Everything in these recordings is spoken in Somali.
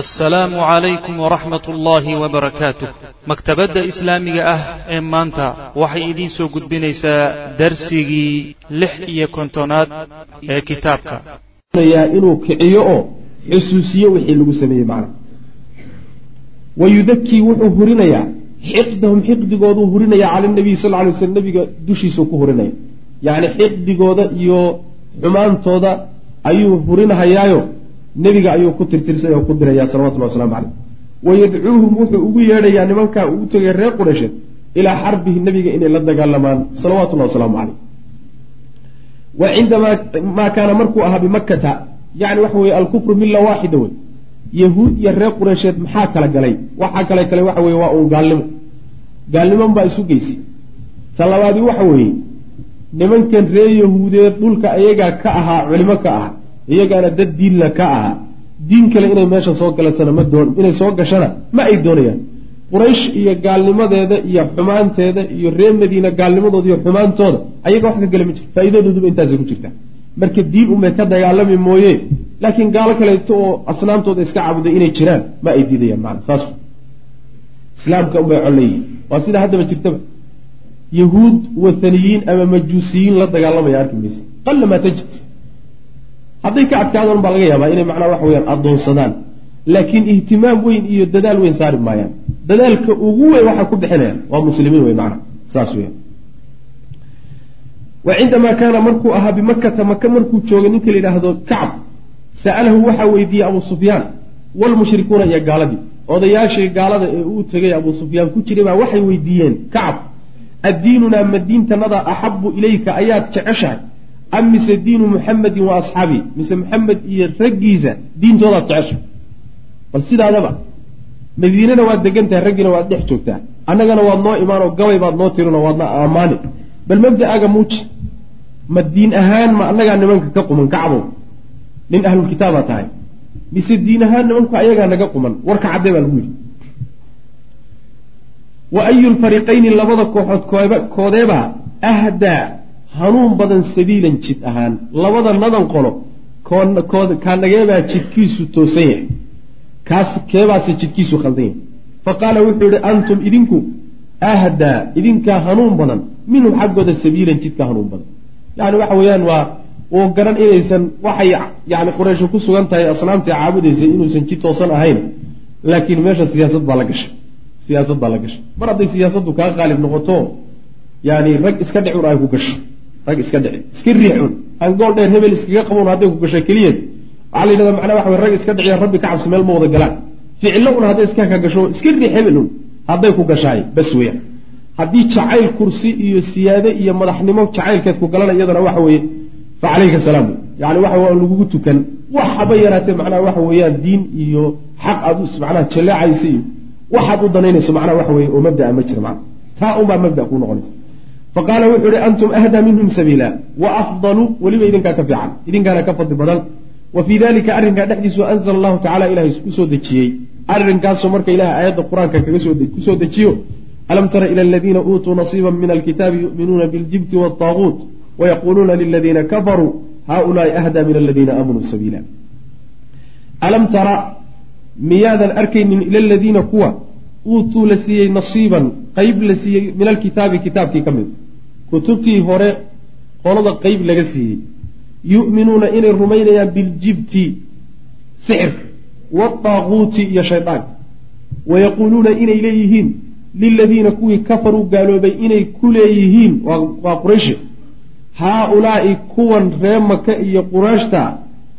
assalaamu calaykum waraxmat ullaahi wabarakaatuh maktabadda islaamiga ah ee maanta waxay idiin soo gudbinaysaa darsigii lix iyo kontonaad ee kitaabka. Inuu kiciyo oo xusuusiyo wixii lagu sameeyey macna. Wa yudakii wuxuu hurinayaa xiqdahum xiqdigooduu hurinaya cala nabiyi sal lay slam nabiga dushiisuu ku hurinaya. Yacni xiqdigooda iyo xumaantooda ayuu hurinahayaayo nebiga ayuu ku tirtirsay oo ku diraya salawatullah waslamu caleyh. Wayadcuuhum wuxuu ugu yeedhayaa nimankaa uu tegay reer qureysheed ilaa xarbihi nebiga inay la dagaalamaan salawatullahi wasalaamu caleyh. Wa cindamaa maa kaana markuu ahaa bimakkata yani waxa weye alkufru milla waaxida wey. Yahuud iyo reer qureysheed maxaa kala galay? Waxaa kale kale waxa weye waa uun gaalnimo. Gaalniman baa isu geysay. Ta labaadii waxa weeye nimankan reer yahuudeed dhulka ayagaa ka ahaa culimo ka ah iyagaana dad diinla ka ahaa diin kale inay meesha soo galasana ma doon inay soo gashana ma ay doonayaan. Quraysh iyo gaalnimadeeda iyo xumaanteeda iyo reer madiina gaalnimadooda iyo xumaantooda ayaga wax ka gala ma jiro faa-iidadooduba intaasay ku jirtaa marka diin unbay ka dagaalami mooye laakiin gaalo kaleeto oo asnaamtooda iska caabuday inay jiraan ma ay diidayaan maana saas islaamka unbay colleeyihin waa sidaa haddaba jirtaba. Yahuud wathaniyiin ama majuusiyiin la dagaalamaya arki maysa qalla maa tajid hadday ka adkaadaan baa laga yaabaa inay macnaa waxa weyaan addoonsadaan. Laakiin ihtimaam weyn iyo dadaal weyn saari maayaan. Dadaalka ugu weyn waxaa ku bixinayaan waa muslimiin wey macna saas weyan wa cindamaa kaana markuu ahaa bimakkata maka markuu joogay ninka la yidhaahdo kacb sa'alahu waxaa weydiiyey abuu sufyaan walmushrikuuna iyo gaaladii. Odayaashii gaalada ee uu tegay abuu sufyaan ku jiray baa waxay weydiiyeen kacab addiinunaa ma diintanada axabu ilayka ayaad jeceshahay am mise diinu muxamedin wa asxaabii mise maxamed iyo raggiisa diintoodaad jecesha bal sidaadaba madiinana waad degan tahay raggiina waad dhex joogtaa. Annagana waad noo imaanoo gabay baad noo tirinoo waadna ammaani bal mabda'aaga muuji. Ma diin ahaan ma annagaa nimanka ka quman kacbow nin ahlulkitaabaa tahay. Mise diin ahaan nimanku ayagaa naga quman? Warka caddee baa lagu yidhi. Wa ayu lfariqayni labada kooxood koodeebaa ahdaa hanuun badan sabiilan jid ahaan labada nadan qolo kaanageebaa jidkiisu toosan yahay. Kaas keebaase jidkiisu khaldan yahay. Fa qaala wuxuu yihi antum idinku ahdaa idinkaa hanuun badan minhum xaggooda sabiilan jidka hanuun badan. Yani waxa weeyaan waa uu garan inaysan waxay yani quraysho ku sugan tahay asnaamtii caabudaysay inuusan jid toosan ahayn. Laakiin meesha siyaasad baa la gashay. Siyaasad baa la gashay. Mar hadday siyaasaddu kaa qaalib noqoto yani rag iska dhicun ay ku gasho rag iska dhici. Iska riixun. Gool dheer hebel iskaga qaboon hadday ku gashay keliyeed. Waxaa la yidhahda macnaa waxa wey rag iska dhiciya rabbi ka cabsi meel ma wada galaan. Ficillo un hadday iska ka gasho iska riix hebel un hadday ku gashaay bas weeyaan. Haddii jacayl kursi iyo siyaade iyo madaxnimo jacaylkeed ku galana iyadana waxa weeye fa calayka salaam. Yani waxa waa lagugu tukan. Waxaba yaraatee macnaha waxa weeyaan diin iyo xaq aad macnaha jaleecaysa iyo waxaad u danaynayso macnaha waxa weye oo mabdaa ma jira macna taa unbaa mabda kuu noqonaysa faqaala wuxuu ihi antum ahdaa minhum sabiila wa afdalu weliba idinkaa ka fiican idinkaana ka fadli badan wa fii dalika arrinkaa dhexdiisu anzala allahu tacala ilahay ku soo dejiyey arrinkaasoo marka ilahay aayadda qur'aanka ku soo dejiyo alam tara ila aladiina uutuu nasiiba min alkitaabi yu'minuuna biljibti waataaguut wayaquuluuna liladiina kafaruu haulaai ahdaa min aladiina aamanuu sabiila alam tara miyaadan arkaynin ila aladiina kuwa uutuu la siiyey nasiiban qeyb la siiyey min alkitaabi kitaabkii ka mid kutubtii hore qolada qeyb laga siiyey. Yu'minuuna inay rumaynayaan biljibti sixirka waataaquuti iyo shaydaanka wayaquuluuna inay leeyihiin liladiina kuwii kafaruu gaaloobay inay ku leeyihiin waa qurayshe haa-ulaa'i kuwan ree maka iyo qurayshta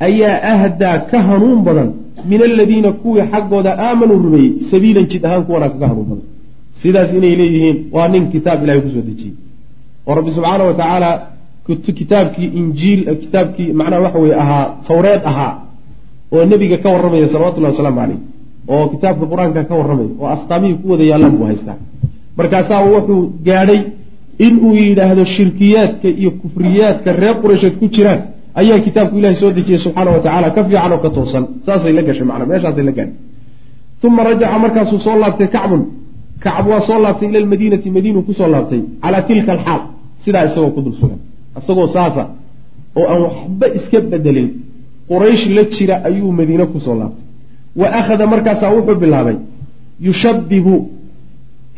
ayaa ahdaa ka hanuun badan min aladiina kuwii xaggooda aamanuu rumeeyey sabiilan jid ahaan kuwanaa kaga hanuun badan. Sidaas inay leeyihiin waa nin kitaab ilahay ku soo dejiyey oo rabbi subxaana wa tacaala kitaabkii injiil kitaabkii macnaha waxa weye ahaa tawreed ahaa oo nebiga ka warramaya salawatullahi wasalaamu caleyh oo kitaabka qur'aanka ka warramaya oo astaamihii ku wada yaallaan buu haystaa markaasaa wuxuu gaadhay inuu yidhaahdo shirkiyaadka iyo kufriyaadka reer quraysheed ku jiraan ayaa kitaabku ilahay soo dejiyey subxaana wa tacaala ka fiican oo ka toosan. Saasay la gashay macnaa meeshaasay la gaadhay. Uma rajaca markaasuu soo laabtay kacbun. Kacab waa soo laabtay ila almadiinati madiinu ku soo laabtay calaa tilka alxaal sidaa isagoo ku dul sugan isagoo saasa oo aan waxba iska bedelin. Quraysh la jira ayuu madiine ku soo laabtay. Wa akhada markaasaa wuxuu bilaabay yushabbihu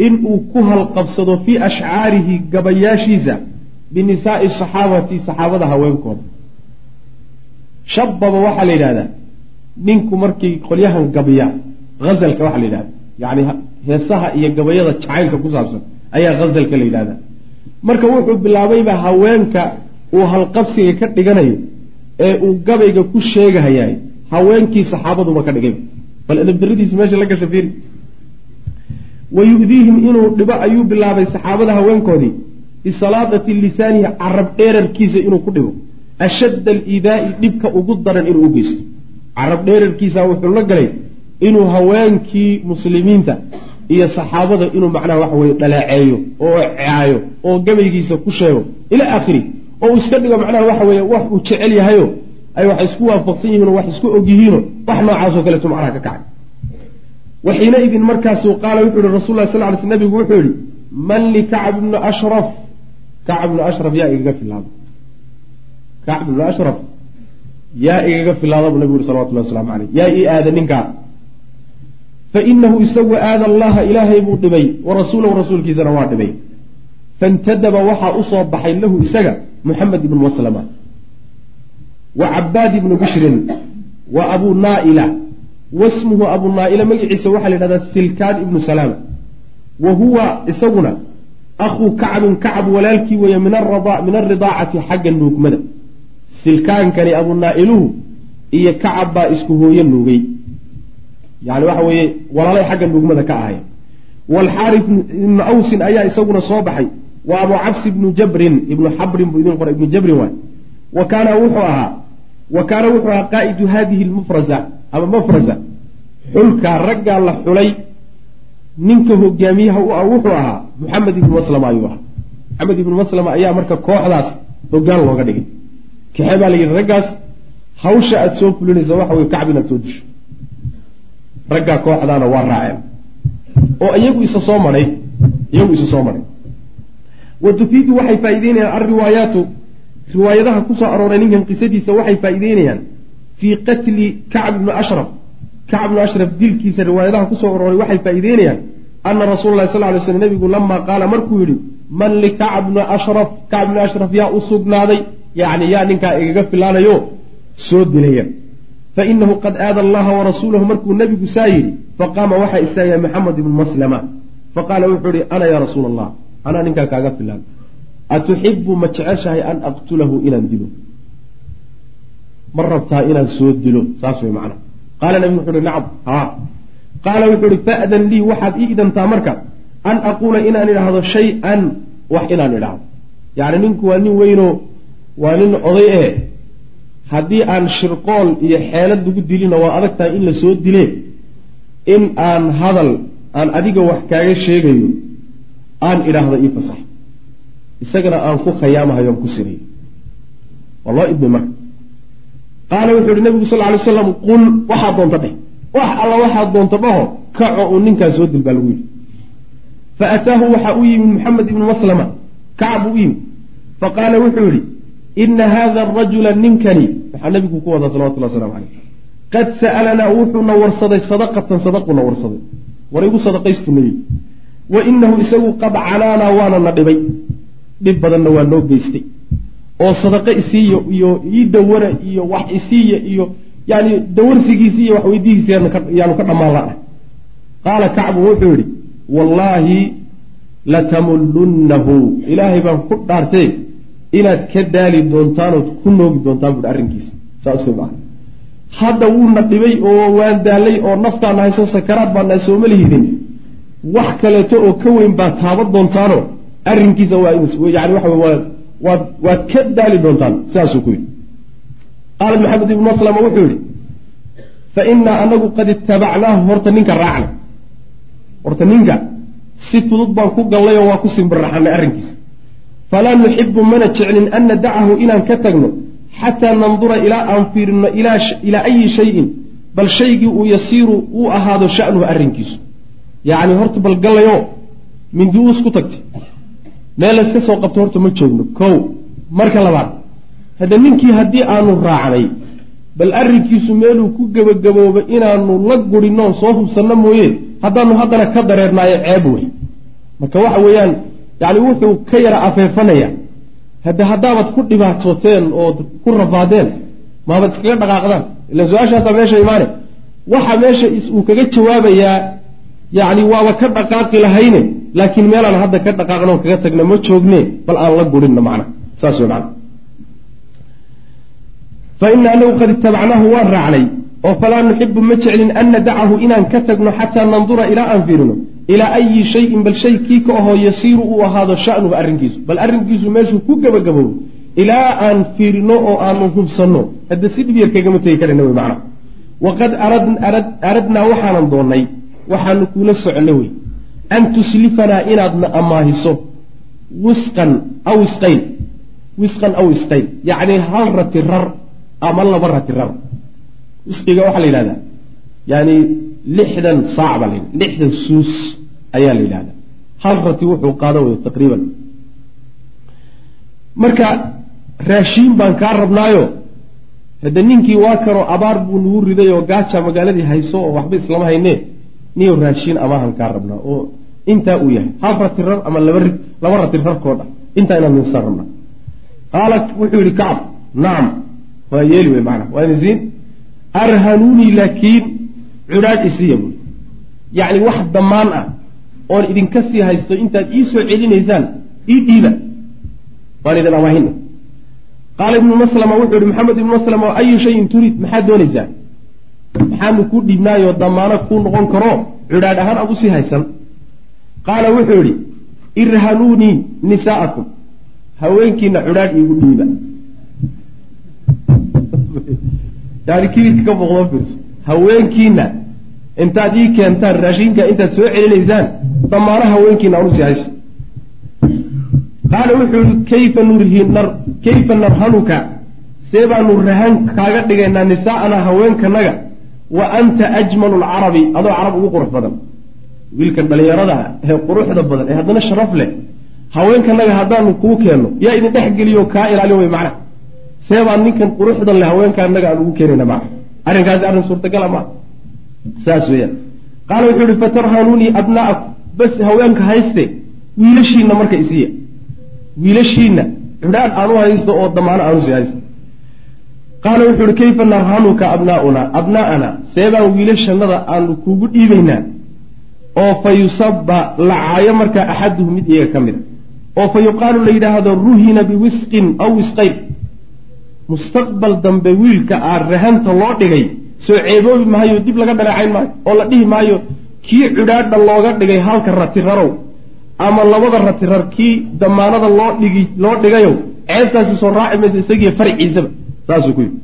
inuu ku halqabsado fii ashcaarihi gabayaashiisa binisaa'i saxaabati saxaabada haweenkooda. Shababa waxaa la yidhahdaa ninku markii qolyahan gabiya hazalka waxaa la yidhahda yacni heesaha iyo gabayada jacaylka ku saabsan ayaa hazalka la yidhahdaa marka wuxuu bilaabayba haweenka uu halqabsiga ka dhiganayo ee uu gabayga ku sheegahayaay haweenkii saxaabaduba ka dhigay. Bal edabdaradiisi meesha la gasha fiiri. Wa yu'diihim inuu dhibo ayuu bilaabay saxaabada haweenkoodii. Bisalaadati lisaanihi carab dheerarkiisa inuu ku dhibo. Ashadda aliidaa'i dhibka ugu daran inuu u geysto. Carab dheerarkiisa wuxuu la galay inuu haweenkii muslimiinta iyo saxaabada inuu macnaha waxa weye dhaleeceeyo oo caayo oo gabaygiisa ku sheego ilaa aakhiri oo uu iska dhigo macnaha waxa weeye wax uu jecel yahayo ay wax isku waafaqsan yihiinoo wax isku og yihiino wax noocaasoo kaleeto macnaha ka kacay. Wa xiinaidin markaasuu qaala wuxuu yihi rasul lah sal ly sl nabigu wuxuu yihi man likacb ibnu ashraf. Kacb ibnu ashraf yaa igaga filaada kacb ibnu ashraf yaa igaga filaada buu nabigu yuri salawatullahi waslamu caleyh yaa ii aada ninkaa fainahu isagu aada allaha ilaahay buu dhibay wa rasuulahu rasuulkiisana waa dhibay faintadaba waxaa u soo baxay lahu isaga muxamed ibnu maslama wa cabaad ibnu bishrin wa abu naaila wasmuhu abu naaila magaciisa waxaa la yidhahdaa silkaan ibnu salaama wa huwa isaguna akhuu kacbin kacab walaalkii weeye min alridaacati xagga nuugmada silkaankani abu naa'iluhu iyo kacab baa isku hooyo nuugay yani waxa weeye walaalay xagga nuugmada ka ahay. Waalxaari ibnu awsin ayaa isaguna soo baxay. Wa abu cabsi ibnu jabrin ibnu xabrin buu idin qoray ibnu jabrin waay. Wa kaana wuxuu ahaa wa kaana wuxuu ahaa qaa'idu hadihi lmufraza ama mafraza xulkaa raggaa la xulay ninka hogaamiyaha u ah wuxuu ahaa muxamed ibnu maslama ayuu ahaa. Maxamed ibnu maslama ayaa marka kooxdaas hogaan looga dhigay. Kaxee baa la yidhi raggaas hawsha aada soo fulinaysa waxa weye kacb inaad soo disho raggaa kooxdaana waa raaceen. Oo iyagu isa soo maray iyagu isa soo maray. Wa tufiidu waxay faa'ideynayaan alriwaayaatu riwaayadaha ku soo arooray ninkan qisadiisa waxay faa'ideynayaan fii qatli kacb ibni ashraf. Kacb ibnu ashraf dilkiisa riwaayadaha ku soo arooray waxay faa'ideynayaan ana rasuula lahi sal ly slm nabigu lamaa qaala markuu yidhi man likacb bni ashraf kacb bni ashraf yaa u sugnaaday? Yacni yaa ninkaa igaga filaanayo soo dilaya fainahu qad aada allaha warasuulahu markuu nebigu saa yidhi faqaama waxaa istaagay maxamed ibnu maslama faqaala wuxuu ihi ana yaa rasuula allah anaa ninkaa kaaga filaan atuxibu ma jeceshahay an aqtulahu inaan dilo ma rabtaa inaan soo dilo saas way macna qaala nabigu wuxu uhi nacam haa qaala wuxuu ihi fa'dan lii waxaad ii idantaa marka an aquula inaan idhaahdo shay-an wax inaan idhaahdo yacni ninku waa nin weynoo waa nin oday ee haddii aan shirqool iyo xeelad lagu dilina waa adag tahay in la soo dile in aan hadal aan adiga wax kaaga sheegayo aan idhaahdo ii fasax. Isagana aan ku khayaamahayo aan ku sirayo waa loo idmay marka qaala wuxuu yihi nabigu sal ly slam qul waxaad doonta dheh. Wax alla waxaad doonta dhaho kaco uu ninkaa soo dil baa lagu yidhi. Fa ataahu waxaa u yimi maxamed ibnu maslama. Kacab u yimi. Faqaala wuxuu yidhi ina hada arajula ninkani waxaa nabigu ku wadaa salawatullah waslamu caleyh qad sa'alanaa wuxuuna warsaday sadaqatan sadaquuna warsaday. war igu sadaqaystuna yidhi wa inahu isagu qad canaanaa waana na dhibay. dhib badanna waa noo geystay oo sadaqo isiiya iyo ii dawara iyo wax isiiya iyo yani dawarsigiisi iyo waxweydihiisi yaanu ka dhammaan la-ah qaala kacbu wuxuu yidhi wallaahi latamulunnahu ilaahay baan ku dhaartee inaad ka daali doontaanood ku noogi doontaan buui arrinkiisa. Saas maa hadda wuuna dhibay oo waan daalay oo naftaana hayso sakaraad baa nahay sooma lihidin. Wax kaleeto oo ka weyn baad taaban doontaano arrinkiisa yani waxa waa waad ka daali doontaan. Sidaasuu ku yidhi. Qaala maxamed ibnu maslama wuxuu yidhi fa inaa anagu qad itabacnaahu horta ninka raacnay horta ninka si fudud baan ku gallay oo waa ku simbiraxanay arrinkiisa falaa nuxibu mana jeclin an nadacahu inaan ka tagno xataa nandura ilaa aan fiirino ilaa ayi shayin bal shaygii uu yasiiru uu ahaado sha'nuhu arrinkiisu yacni horta bal gallayo mindi uus ku tagtay meel layska soo qabto horta ma joogno kow marka labaad hadda ninkii haddii aanu raacnay bal arrinkiisu meeluu ku gebagabooba inaanu la gurinnoon soo hubsanno mooye haddaanu haddana ka dareernaayo ceeb wey marka waxa weeyaan yacni wuxuu ka yara afeefanaya. Hadde haddaabaad ku dhibaatooteen ood ku rafaadeen maabaad iskaga dhaqaaqdaan. Ila su'aashaasaa meesha imaane. Waxa meesha uu kaga jawaabayaa yacni waaba ka dhaqaaqi lahayne laakiin meelaan hadda ka dhaqaaqno kaga tagna ma joogne bal aan la gurinno macna. Saas wey macna. Fa ina anagu qad itabacnaahu waan raacnay. Oo falaa nuxibu ma jeclin an nadacahu inaan ka tagno xataa nandura ilaa aan fiirino ilaa ayi shayin bal shay kii ka ahoo yasiiru uu ahaado sha'nuhu arrinkiisu. Bal arrinkiisu meeshuu ku gebagaboobo ilaa aan fiirino oo aanu hubsanno. Hadda si dhib yar kagama tegi karayna wey macna. Waqad aradnaa waxaanan doonnay waxaanu kuula soconay wey an tuslifanaa inaadna ammaahiso wisqan aw isqayn wisqan aw isqayn. Yacni hal rati rar ama laba rati rar. Wisqiga waxaa la yidhahdaa. Yani lixdan saac baa la yidhahda lixdan suus ayaa la yidhahdaa. Hal rati wuxuu qaado wey taqriiban. Marka raashiin baan kaa rabnaayo. Hadde ninkii waa kanoo abaar buu nagu riday oo gaaja magaaladii hayso oo waxba islama haynee niyo raashiin amaahan kaa rabnaa oo intaa uu yahay. Hal rati rar ama laba rati rarkood ah. Intaa inaan ninsan rabnaa. Qaala wuxuu yihi kacab nacam waa yeeli wey maana waa idin arhanuunii laakiin cudhaadh isiya buui yacni wax damaan ah oon idinka sii haysto intaad ii soo celinaysaan ii dhiiba. Waan idin amaahina qaala ibnu maslama wuxuu yihi maxamed ibnu maslama ayu shayin turid? Maxaad doonaysaa? Maxaanu kuu dhiibnaayoo damaano kuu noqon karo? Cudhaadh ahaan aad u sii haysan. Qaala wuxuu yihi irhanuunii nisaa'akum haweenkiina cudhaadh iigu dhiiba. Yani kibirka ka muuqdo fiirso haweenkiina intaad ii keentaan raashinka intaad soo celinaysaan damaano haweenkiina aan u sii hayso qaala wuxuu yihi kayfa nurhinar kayfa narhanuka see baanu rahan kaaga dhigaynaa nisaa'anaa haweenkanaga wa anta ajmalu lcarabi adoo carab ugu qurux badan. Wiilkan dhallinyarada ee quruxda badan ee haddana sharaf leh haweenkanaga haddaanu kuu keenno yaa idin dhex geliyo kaa ilaalin wey macna see baan ninkan quruxdan leh haweenkaanaga aan ugu keenayna macna arrinkaasi arrin suurtagala maa saas weeyaan. Qaala wuxuu yihi fatarhanuunii abnaa'akum bas haweenka hayste wiilashiinna marka isiya wiilashiinna. Cudhaan aan u haysto oo damaano aan u sii haysto. Qaala wuxuu yihi kayfa narhanuka abnaauna abnaa'ana seebaan wiilashannada aanu kuugu dhiibaynaa. Oo fa yusaba lacaayo markaa axaduhu mid iyaga ka mida oo fa yuqaalu la yidhaahdo ruhina biwisqin aw wisqayn mustaqbal dambe wiilka aa rahanta loo dhigay soo ceeboobi maayo dib laga dhaleecayn maayo oo la dhihi maayo kii cudhaadha looga dhigay halka rati rarow ama labada rati rar kii damaanada loo dhigi loo dhigayow ceebtaasi soo raaci maysa isagiiyo farciisaba saasuu ku yidhi.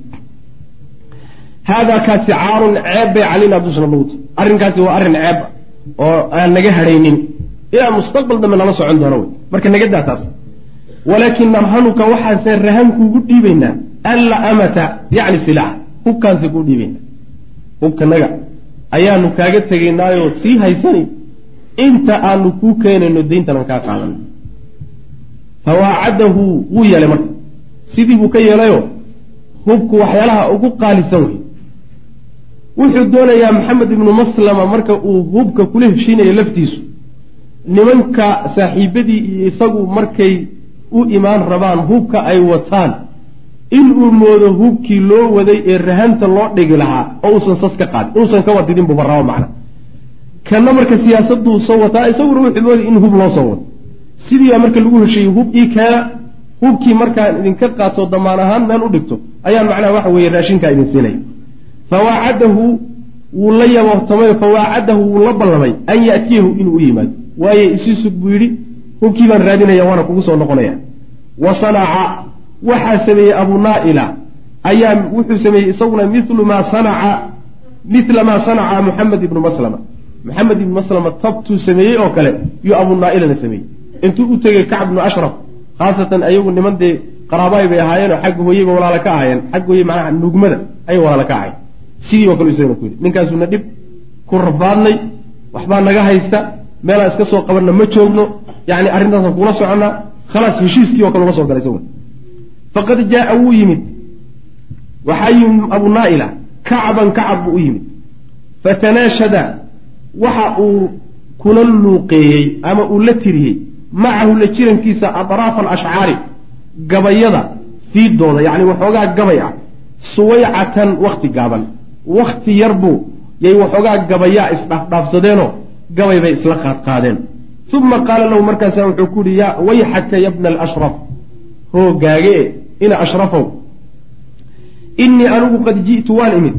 Haadaa kaasi caarun ceeb bay calayna dushna nuguta arrinkaasi waa arrin ceeb oo aan naga hadhaynin. Ilaa mustaqbal dambe nala socon doono wey. Marka naga daa walaakin narhanuka waxaase rahankuugu dhiibaynaa. Alla amata yacni silaaca hubkaanse kuu dhiibaynaa. Hubkanaga ayaanu kaaga tegaynaayoo sii haysani. Inta aanu kuu keenayno dayntanan kaa qaadan fawaacadahu wuu yeelay marka. Sidii buu ka yeelayo hubku waxyaalaha ugu qaalisan wey wuxuu doonayaa maxamed ibnu maslama marka uu hubka kula heshiinayo laftiisu. Nimanka saaxiibadii iyo isagu markay u imaan rabaan hubka ay wataan. Inuu moodo hubkii loo waday ee rahanta loo dhigi lahaa oo uusan sas ka qaadin inuusan ka wadidin buuba rabo macna. Kana marka siyaasaduu soo wataa isaguna wuxuu mooday in hub loo soo wado sidii baa marka lagu heshiiyey hub ii keena hubkii markaan idinka qaato damaan ahaan meel u dhigto ayaan macnaha waxa weeye raashinkaa idin siinaya fawaacadahu wuu la yaboobtamay fawaacadahu wuu la ballamay an ya'tiyahu inuu u yimaado. Waaye isii sug buu yidhi hubkii baan raadinaya waana kugu soo noqonaya. Wa sanaca waxaa sameeyey abu naa'ila. Ayaa wuxuu sameeyey isaguna milu maa sanaca mila maa sanaca muxamed ibnu maslama. Maxamed ibnu maslama tabtuu sameeyey oo kale yuu abu naa'ilana sameeyey. Intuu u tegey kacb ibnu ashraf khaasatan ayagu niman dee qaraabaay bay ahaayeenoo xagga hooyeyba walaala ka ahaayeen. Xagga hooye macnaha nugmada ayay walaala ka ahayen sidii oo kale isagana ku yidhi ninkaasuuna dhib ku rafaadnay waxbaa naga haysta meelaan iska soo qabanna ma joogno yani arrintaasaan kula soconnaa khalaas heshiiskii oo kale uga soo galay isaguna faqad jaaa wuu yimid. Waxaa yimid abu naa'ila kacban kacab buu u yimid. Fatanaashada waxa uu kula luuqeeyey ama uu la tiriyey macahu la jirankiisa adraafa alashcaari gabayada fiidooda yacni waxoogaa gabay ah suwaycatan wakti gaaban. Wakti yar buu yay waxoogaa gabayaa isdhaafdhaafsadeenoo gabay bay isla qaadqaadeen uma qaala lahu markaasa wuxuu ku yihi ya wayxaka ya bna alashraf hoogaage ina ashrafow innii anigu qad ji'tu waan imid.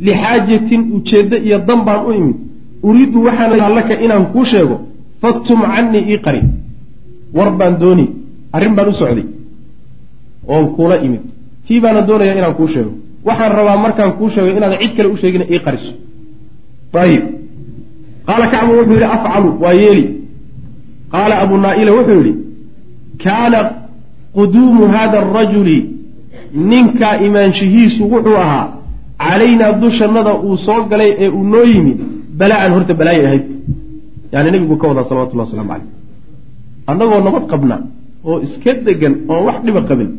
Lixaajatin ujeeddo iyo dan baan u imid. Uriidu waxaan laka inaan kuu sheego faktum canii ii qari. War baan dooni arrin baan u socday oon kuula imid. Tii baana doonaya inaan kuu sheego. Waxaan rabaa markaan kuu sheego inaad cid kale u sheegina ii qariso. Ayib qaala kacbu wuxuu yidhi afcalu waa yeeli qaala abu naa'ila wuxuu yidhi kaana quduumu hada arajuli ninkaa imaanshihiisu wuxuu ahaa calaynaa dushannada uu soo galay ee uu noo yimid balaa-an horta balaayay ahayd yani nebigu ka wadaa salawatullah waslamu caleyh annagoo nabad qabna oo iska degan oon wax dhiba qabin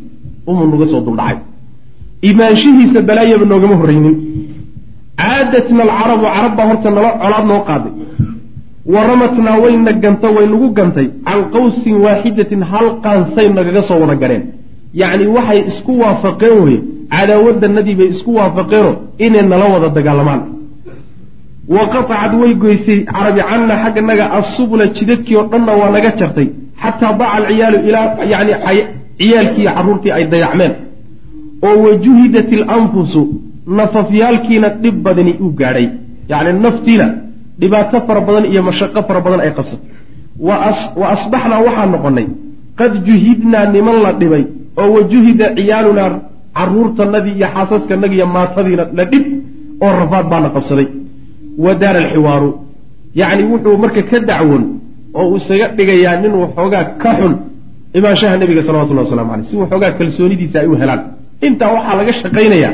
umuu naga soo duldhacay imaanshihiisa balaayaba noogama horreynin caadatna alcarabu carab baa horta nala colaad noo qaaday waramatnaa wayna ganta way nagu gantay. Can qawsin waaxidatin hal qaansay nagaga soo wada gareen. Yacni waxay isku waafaqeen weye cadaawadanadii bay isku waafaqeenoo inay nala wada dagaalamaan. Wa qatacad way goysay. Carabi canna xagganaga assubula jidadkii oo dhanna waa naga jartay. Xataa daca alciyaalu ilaa yani ciyaalkii iyo carruurtii ay dayacmeen. Oo wajuhidat ilanfusu nafafyaalkiina dhib badani uu gaadhay. Yacni naftiina dhibaato fara badan iyo mashaqo fara badan ay qabsatay wa asbaxnaa waxaan noqonnay qad juhidnaa niman la dhibay oo wajuhida ciyaalunaa caruurtanadii iyo xaasaskanagi iyo maatadiina la dhib oo rafaad baana qabsaday. Wa daara alxiwaaru yacni wuxuu marka ka dacwoon oo isaga dhigayaa nin waxoogaa ka xun imaanshaha nebiga salawatullahi waslamu aleyh si waxoogaa kalsoonidiisa ay u helaan. Intaa waxaa laga shaqaynayaa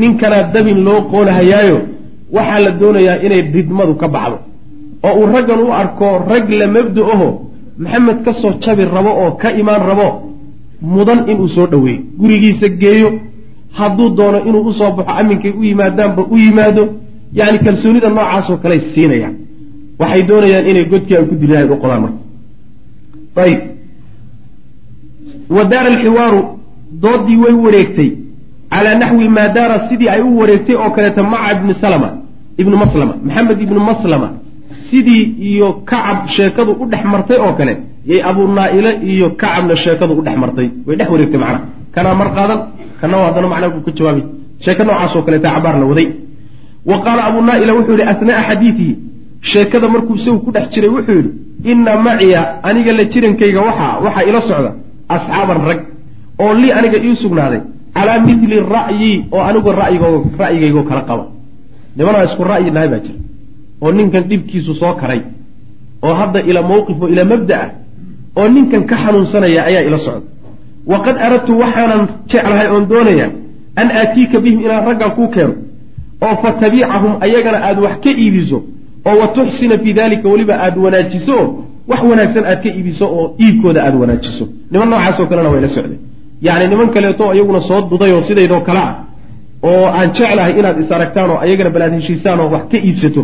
ninkanaa dabin loo qoolahayaayo waxaa la doonayaa inay ridmadu ka baxdo. oo uu raggan u arko rag la mabda aho maxamed ka soo jabi rabo oo ka imaan rabo mudan inuu soo dhoweeyo gurigiisa geeyo hadduu doono inuu u soo baxo aminkay u yimaadaanba u yimaado yacni kalsoonida noocaasoo kaley siinayaan. Waxay doonayaan inay godkii ay ku dilahayn u qodaan marka. Ayib. Wa daara alxiwaaru doodii way wareegtay calaa naxwi maa daara sidii ay u wareegtay oo kaleeta maca ibni salama ibnu maslama maxamed ibnu maslama sidii iyo kacab sheekadu u dhex martay oo kale yay abuu naa-ile iyo kacabna sheekadu u dhex martay way dhex wareegtay macnaha kanaa mar qaadan kana haddana macnaha buu ka jawaabay sheeko noocaasoo kaleeta cabaar la waday wa qaala abuu naa-ila wuxuu yihi asnaaa xadiidihi sheekada markuu isagu ku dhex jiray wuxuu yidhi inna maciya aniga la jirankayga waxaa waxaa ila socda asxaaban rag oo lii aniga ii sugnaaday calaa mili ra'yi oo anigu ra'yigaygoo kala qaba nimanaa isku ra'yi nahay baa jira oo ninkan dhibkiisu soo karay oo hadda ila mawqif oo ilaa mabda ah oo ninkan ka xanuunsanaya ayaa ila socda waqad aradtu waxaanan jeclahay oon doonaya an aatiika bihim inaan raggan kuu keeno oo fa tabiicahum ayagana aada wax ka iibiso oo wa tuxsina fii dalika weliba aada wanaajiso wax wanaagsan aad ka iibiso oo iibkooda aada wanaajiso niman noocaasoo kalena waa ila socday yacni niman kaleeto iyaguna soo dudayoo sidaydoo kale ah oo aan jeclahay inaad is aragtaan oo ayagana bal aad heshiisaan oo wax ka iibsato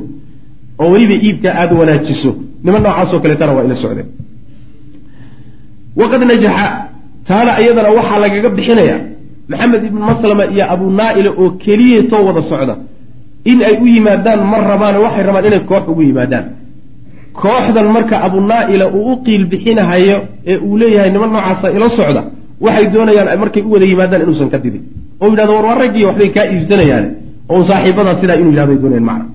oo weliba iibka aada wanaajiso. Niman noocaasoo kaleetana waa ila socdeen. Waqad najaxa taana iyadana waxaa lagaga bixinayaa maxamed ibnu maslama iyo abuu naa-ila oo keliyatoo wada socda in ay u yimaadaan ma rabaan waxay rabaan inay koox ugu yimaadaan. Kooxdan marka abuu naa-ila uu u qiil bixinahayo ee uu leeyahay niman noocaasa ila socda waxay doonayaan markay u wada yimaadaan inuusan ka didin oo yidhahdo war waa raggii waxbay kaa iibsanayaan oo saaxiibadaa sidaa inuu yidhahdo ay macna.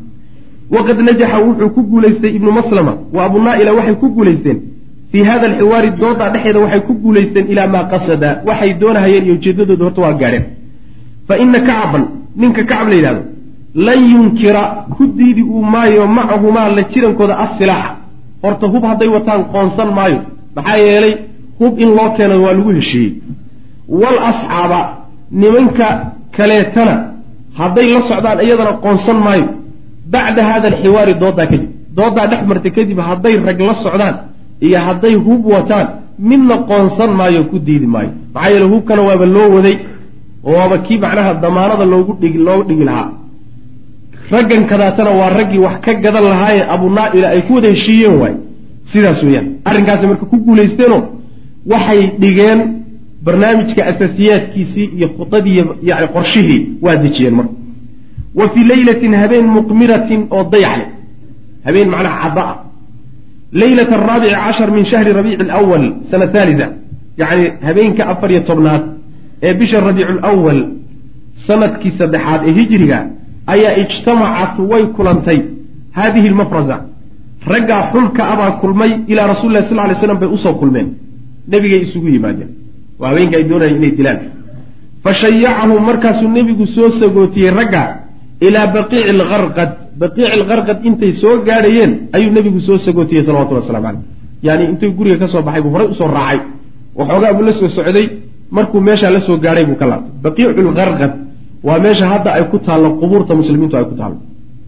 Waqad najaxa wuxuu ku guulaystay ibnu maslama wa abuu naa-ila waxay ku guulaysteen. Fii hada alxiwaari doodaa dhexeeda waxay ku guulaysteen ilaa maa qasada. Waxay doonahayeen iyo ujeedadooda horta waa gaadheen. Fa ina kacaban ninka kacab la yidhahdo lan yunkira ku diidi uu maayo macahumaa la jirankooda assilaaxa. Horta hub hadday wataan qoonsan maayo. Maxaa yeelay hub in loo keeno waa lagu heshiiyey. Wal asxaaba nimanka kaleetana hadday la socdaan iyadana qoonsan maayo. Bacda hada alxiwaari dooddaa kadib dooddaa dhex martay kadib hadday rag la socdaan iyo hadday hub wataan midna qoonsan maayo ku diidi maayo. Maxaa yeele hubkana waaba loo waday oo waaba kii macnaha damaanada loogu dhigi looga dhigi lahaa. Raggan kadaatana waa raggii wax ka gadan lahaaye abu naaila ay ku wada heshiiyeen waay. Sidaas weeyaan. Arrinkaasay marka ku guulaysteenoo waxay dhigeen barnaamijka asaasiyaadkiisii iyo khudadii yani qorshihii waa dejiyeen marka. Wa fii leylatin habeen muqmiratin oo dayaxle habeen macnaha cadda ah. Leylata araabici cashar min shahri rabiici alawal sana haalida yacni habeenka afar iyo tobnaad ee bisha rabiicu lwal sannadkii saddexaad ee hijriga ayaa ijtamacat way kulantay. Haadihi lmafraza raggaa xulka abaa kulmay ilaa rasuli lah sal lay slam bay u soo kulmeen nebigay isugu yimaadeen waa habeenka ay doonayeen inay dilaan. Fa shayacahum markaasuu nebigu soo sagootiyey ragga ilaa baqiici lkarqad baqiici lkarqad intay soo gaadhayeen ayuu nebigu soo sagootiyey salawatullah waslamu caleyh yaani intuu guriga ka soo baxay buu horay u soo raacay. Waxoogaa buu la soo socday markuu meeshaa la soo gaadhay buu ka laabtay. Baqiicu lkarqad waa meesha hadda ay ku taallo qubuurta muslimiintu ay ku taallo.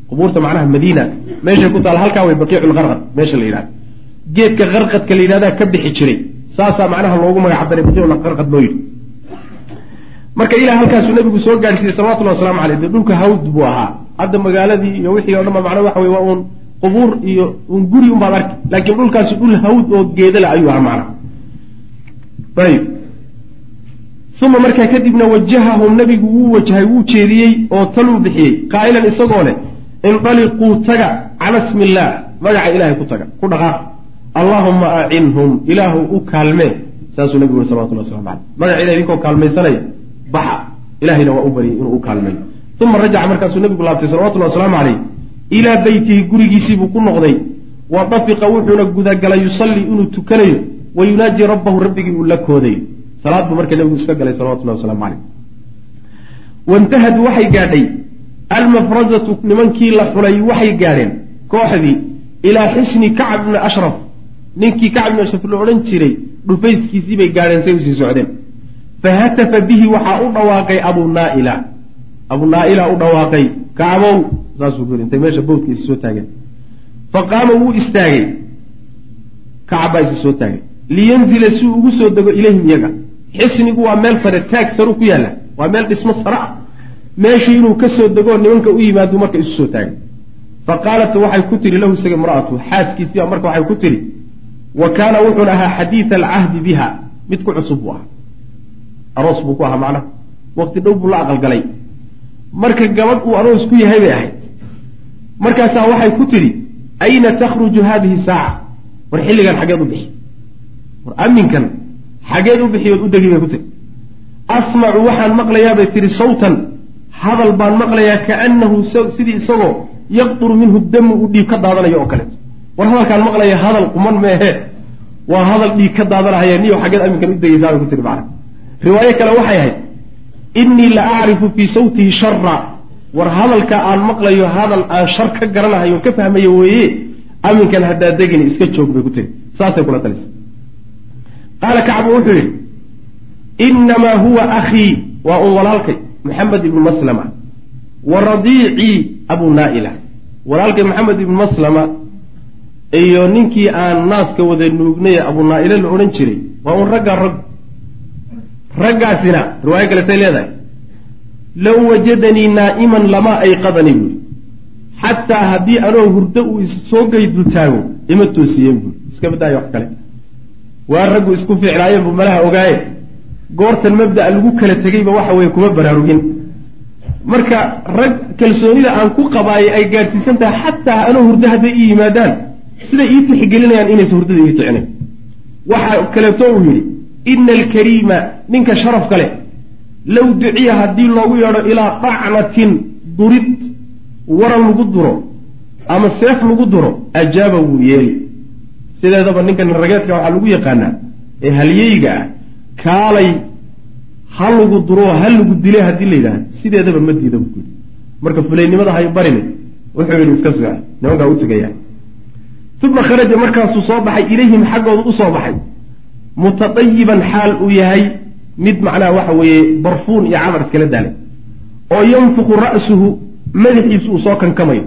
Qubuurta macnaha madiina meeshay ku taallo halkaa way baqiicu lkarqad meesha la yidhahda geedka karqadka la yidhahdaa ka bixi jiray saasaa macnaha loogu magacdaray baqiiculkarqad loo yidhi. Marka ilaa halkaasuu nabigu soo gaadhsiiyey salawatullahi waslamu caleyh dee dhulka hawd buu ahaa hadda magaaladii iyo wixii o dhan ba macnaa waxa wey waa uun qubuur iyo uun guri unbaad arki laakiin dhulkaasi dhul hawd oo geedale ayuu ahaa macnaha. Ayib. Uma markaa kadibna wajahahum nabigu wuu wajahay wuu jeediyey oo taluu bixiyey qaa'ilan isagoo leh indaliquu taga cala smi illaah magaca ilahay ku taga ku dhaqaaq allaahuma acinhum ilaahu u kaalmee saasuu nabigu yuri salawatullah waslamu caleyh magaca ilahay idinkoo kaalmaysanaya baxa. Ilahayna waa u baryay inuu u kaalmeeyo uma rajaca markaasuu nabigu laabtay salawatullahi wasalaamu caleyh ilaa beytihi gurigiisiibuu ku noqday. Wa dafiqa wuxuuna gudagalay yusallii inuu tukanayo. Wa yunaaji rabbahu rabbigii uu la koodayo salaad buu marka nabigu iska galay salawatullahi waslamu caleyh wantahad waxay gaadhay. Almafrazatu nimankii la xulay waxay gaadheen kooxdii ilaa xisni kacb bni ashraf ninkii kacb bni ashraf la odhan jiray dhufayskiisii bay gaadheen say u sii socdeen. Fahatafa bihi waxaa u dhawaaqay abu naaila. Abu naaila u dhawaaqay kacbow! Saasuu ku yiri intay meesha bowdkiisa soo taageen. Faqaama wuu istaagay. Kacab baa isa soo taagay. Liyanzila si uu ugu soo dego ilayhim iyaga. Xisnigu waa meel sare taag saru ku yaalla. Waa meel dhismo sare ah. Meeshii inuu ka soo degoo nimanka u yimaadu marka isu soo taagay. Fa qaalat waxay ku tihi lahu isaga imra'atu xaaskiisiiba marka waxay ku tihi wa kaana wuxuuna ahaa xadiida alcahdi biha mid ku cusub buu ahaa aroos buu ku ahaa macnaha. Waqti dhow buu la aqalgalay. Marka gabadh uu aroos ku yahay bay ahayd. Markaasaa waxay ku tidhi ayna takhruju haadihi saaca? War xilligan xageed u bixi. War aminkan xageed u bixi ood u degi bay ku tihi asmacu waxaan maqlayaa bay tihi sawtan. Hadal baan maqlayaa kaannahu sidii isagoo yaqduru minhu damu uu dhiig ka daadanayo oo kaleeto war hadalkaan maqlaya hadal quman meehe. Waa hadal dhiig ka daadanahaya niyo xageed aminkan u degaysaa bay ku tihi macna riwaayo kale waxay ahayd innii la acrifu fii sawtihi shara war hadalka aan maqlayo hadal aan shar ka garanahayo ka fahmayo weeye aminkan haddaa degini iska joog bay ku tiri. Saasay kula talisa qaala kacbu wuxuu yidhi inamaa huwa akhii. Waa un walaalkay maxamed ibnu maslama. Wa radiicii abu naaila. Walaalkay maxamed ibnu maslama iyo ninkii aan naaska wada nuugnay abu naaila la odhan jiray waa un raggaa rag. Raggaasina riwaayo kale say leedahay. Low wajadanii naa'iman lamaa ayqadanii buuri xataa haddii anoo hurdo uu issoo gaydul taago ima toosiyeen buuri iska badaayo wax kale. Waa raggu isku ficlaayeen buu malaha ogaaye. Goortan mabda'a lagu kala tegeyba waxa weeye kuma baraarugin. Marka rag kalsoonida aan ku qabaayay ay gaadhsiisan tahay xataa anoo hurdo hadday ii yimaadaan siday ii tixigelinayaan inaysan hurdada ii ticinayn waxa kaleeto uu yidhi ina alkariima ninka sharafka leh low duciya haddii loogu yeedho ilaa dacnatin durid waran lagu duro ama seef lagu duro ajaaba wuu yeeli. Sideedaba ninkan rageedka waxaa lagu yaqaanaa ee halyeyga ah kaalay ha lagu duro ha lagu dile haddii la yidhahdo sideedaba ma diida buu yidhi. Marka fulaynimada hay barini wuxuu yidhi iska seex nimankaa u tegaya uma kharaja markaasuu soo baxay ilayhim xaggooda u soo baxay mutadayiban xaal uu yahay mid macnaha waxa weeye barfuun iyo camar iskala daalay oo yanfuqu ra'suhu madaxiisu uu soo kankamayo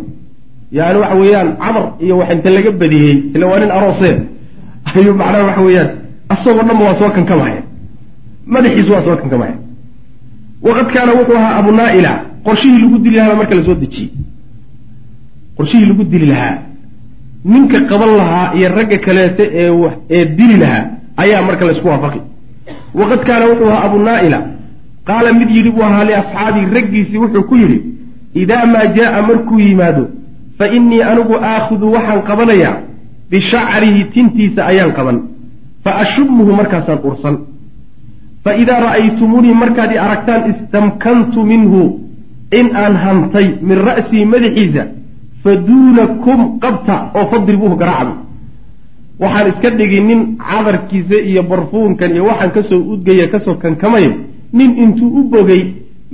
yani waxa weeyaan camar iyo wax inta laga badiyey ila waa nin arooseen ayuu macnaha waxa weeyaan asagoo dhanba waa soo kankamaya madaxiisu waa soo kankamaya waqad kaana wuxuu ahaa abu naaila qorshihii lagu dili lahaa marka la soo dejiyey qorshihii lagu dili lahaa ninka qaban lahaa iyo ragga kaleeto ee ee dili lahaa ayaa marka laysku waafaqi. Waqad kaana wuxuu ahaa abu naaila. Qaala mid yidhi buu ahaa liasxaabii raggiisii wuxuu ku yidhi idaa maa jaaa markuu yimaado fa innii anigu aakhudu waxaan qabanayaa bishacrihi tintiisa ayaan qaban fa ashumuhu markaasaan ursan. Fa idaa ra'aytumuunii markaad i aragtaan istamkantu minhu in aan hantay min ra'sii madaxiisa fa duunakum qabta oo fadribuuhu garaacda waxaan iska dhigi nin cadarkiisa iyo barfuunkan iyo waxaan ka soo udgaya ka soo kankamayo nin intuu u bogay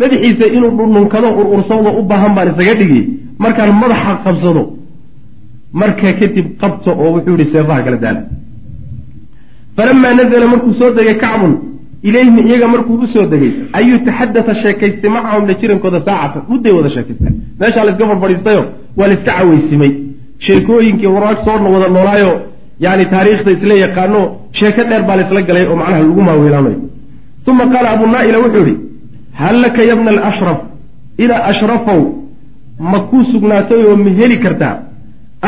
madaxiisa inuu dhundhunkado urursado u baahan baan isaga dhigi. Markaan madaxa qabsado markaa kadib qabto oo wuxuu yihi seefaha kala daala. Falamaa nazla markuu soo degay kacbun ilayhim iyaga markuu u soo degay ayuu taxadata sheekaystay? Macahum la jirankooda saacatan mudday wada sheekaysteen meeshaa layska farfadhiistayo waa layska cawaysimay. Sheekooyinkii waraag soo wada noolaayo yani taariikhda isla yaqaano sheeko dheer baa laysla galay oo macnaha lagu maaweelaanayo uma qaala abu naaila wuxuu yihi hal laka yabna alashraf idaa ashrafow ma kuu sugnaatay oo ma heli kartaa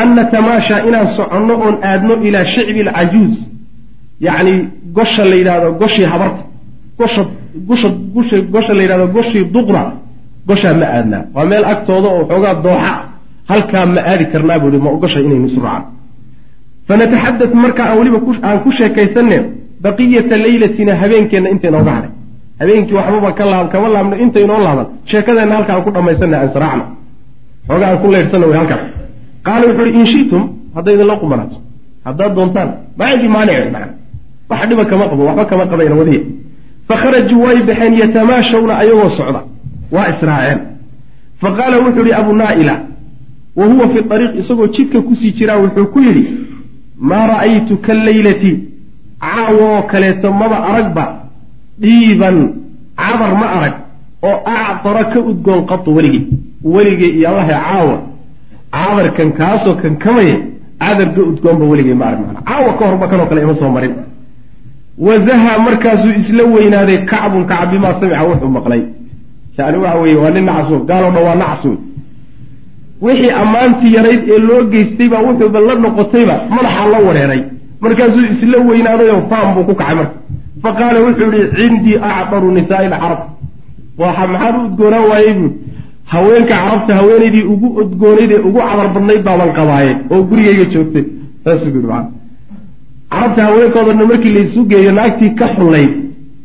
an natamaasha inaan soconno oon aadno ilaa shicbi alcajuuz yacni gosha la yidhahdo goshii habarta. Gosha gusha gusha gosha la yidhahdo goshii duqra. Goshaa ma aadnaa waa meel agtooda oo xoogaa dooxa. Halkaa ma aadi karnaa buu ihi ma ogosha inaynu isu raacno fanataxadat marka aan weliba aan ku sheekaysanne baqiyata leylatina habeenkeenna intaynooga hadhay habeenkii waxbaba ka laab kama laabno intaynoo laaban. Sheekadeenna halka aan ku dhammaysanna aan israacno xoogaa aan ku leydhsanna way halkaas qaala wuxu uhi in shitum hadday idinla qumanaato. Haddaad doontaan maa cindii maanic maa wax dhiba kama qabo waxba kama qabayna wadiya fakharajuu way baxeen yatamaashawna ayagoo socda. Waa israaceen. Fa qaala wuxuu yihi abu naaila wa huwa fi ariiq isagoo jidka ku sii jiraa wuxuu ku yidhi maa ra'aytu kaleylati caawo oo kaleeto maba aragba dhiiban cadar ma arag oo acdara ka udgoon qatu weligey weligey iyo allahe caawa. Cadarkan kaasoo kankamaya cadar ka udgoonba weligey ma arag maana caawa ka horba kanoo kale ima soo marin wazaha markaasuu isla weynaaday kacbun kacab bimaa samica wuxuu maqlay. Yani waxa weeye waa nin nacas gaaloo dhan waa nacas wey wixii ammaantii yarayd ee loo geystayba wuxuuba la noqotayba madaxaa la wareeray. Markaasuu isla weynaadayoo faam buu ku kacay marka. Fa qaala wuxuu yihi cindii acdaru nisaai lcarab waxa maxaan u udgoonaan waayey buui haweenka carabta haweenaydii ugu udgoonayd ee ugu cadar badnayd baaban qabaaye oo gurigayga joogtay. Saasuu ku yidhi maa carabta haweenkoodana markii laysu geeyo naagtii ka xullayd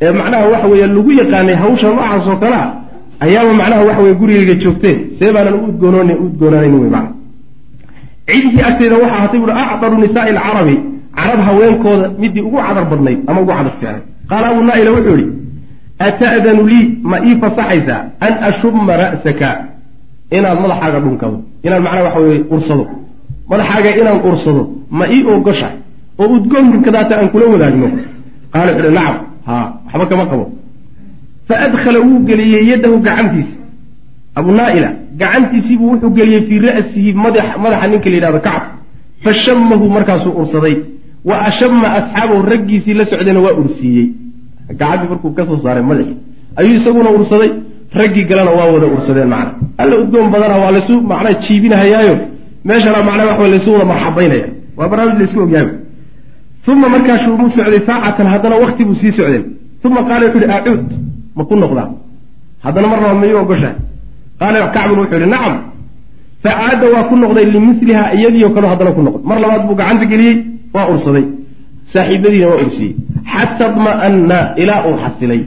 ee macnaha waxa weeye lagu yaqaanay hawsha noocaas oo kalea ayaaba macnaha waxa weye gurigayga joogteen. See baanan u udgoonoon udgoonaanayn wey mana cindii agteeda waxaa ahatay buui acdaru nisaai alcarabi carab haweenkooda midii ugu cadar badnayd ama ugu cadar fiicnay qaala abu naaila wuxuu yihi ata'danu lii? Ma ii fasaxaysaa an ashuma ra'saka. Inaad madaxaaga dhunkado inaan macnaha waxa weye ursado. Madaxaaga inaan ursado ma ii ogosha oo udgoonkan kadaata aan kula wadaagno. Qaala wuxu uhi nacam. Haa waxba kama qabo. Fa adkhala wuu geliyey yadahu gacantiisa. Abu naaila gacantiisiibuu wuxuu geliyey fii ra'sihi madaxa ninka la yidhahdo kacab. Fashamahu markaasuu ursaday. Wa ashama asxaabahu raggiisii la socdayna waa ursiiyey. Gacantii markuu ka soo saaray madaxii ayuu isaguna ursaday. Raggii galena waa wada ursadeen macna. Alla udgoon badana waa laysu macnaa jiibinahayaayo. Meeshana macnaa waxa laysu wada marxabaynaya waa barnaamij laysku ogyahay uma markaasuu mu socday saacatan haddana wakti buu sii socdeen uma qaala wuxu uhi acuud ma ku noqdaa haddana mar laba mayu ogoshahay qaala kacbun wuxuu ihi nacam facaada waa ku noqday limiliha iyadiio kaleo haddana ku noqday mar labaad buu gacanta geliyey waa ursaday saaxiibadiina waa ursiyey xata dma'anna ilaa uu xasilay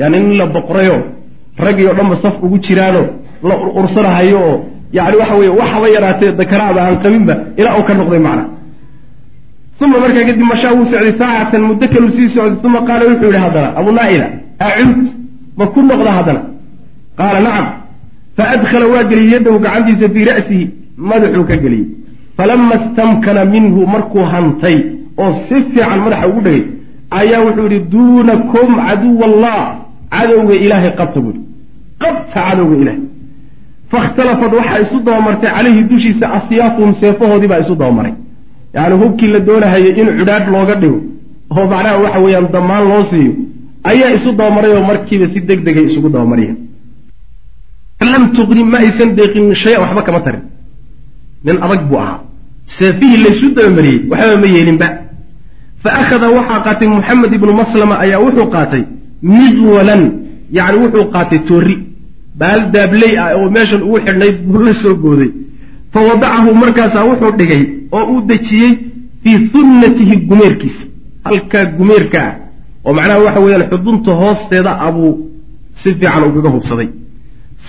yani nin la boqrayo raggii oo dhanba saf ugu jiraano la ursanahayo oo yani waxa weye waxaba yaraatee dakaraada aan qabinba ilaa uu ka noqday macna uma markaa kadib mashaa wuu socday saacatan muddo kaluu sii socday uma qaala wuxuu yihi haddana abu naaila acuud ma ku noqda haddana qaala nacam faadkhala waa geliyey yadahu gacantiisa fii ra'sihi madaxuu ka geliyey falama istamkana minhu markuu hantay oo si fiican madaxa ugu dhegay ayaa wuxuu yihi duunakum caduw allah cadowga ilaahay qabta buui qabta cadowga ilahay fakhtalafat waxaa isu dabamartay calayhi dushiisa asyaafuhum seefahoodii baa isu dabamaray yani hubkii la doonahayay in cudhaadh looga dhigo. Oo macnaha waxa weeyaan damaan loo siiyo. Ayaa isu dabamaray oo markiiba si deg degay isugu dabamariyeen lam tuqni ma aysan deeqin shay-an waxba kama tarin. Nin adag buu ahaa. Seefihii laysu dabamariyey waxba ma yeelinba. Fa akhada waxaa qaatay muxamed ibnu maslama ayaa wuxuu qaatay midwalan yacni wuxuu qaatay toori. Baal daabley ah oo meeshan ugu xidhnayd buu la soo gooday. Fa wadacahu markaasaa wuxuu dhigay oo uu dejiyey fii hunnatihi gumeerkiisa halkaa gumeerka ah oo macnaha waxa weeyaan xudunta hoosteeda abuu si fiican ugaga hubsaday.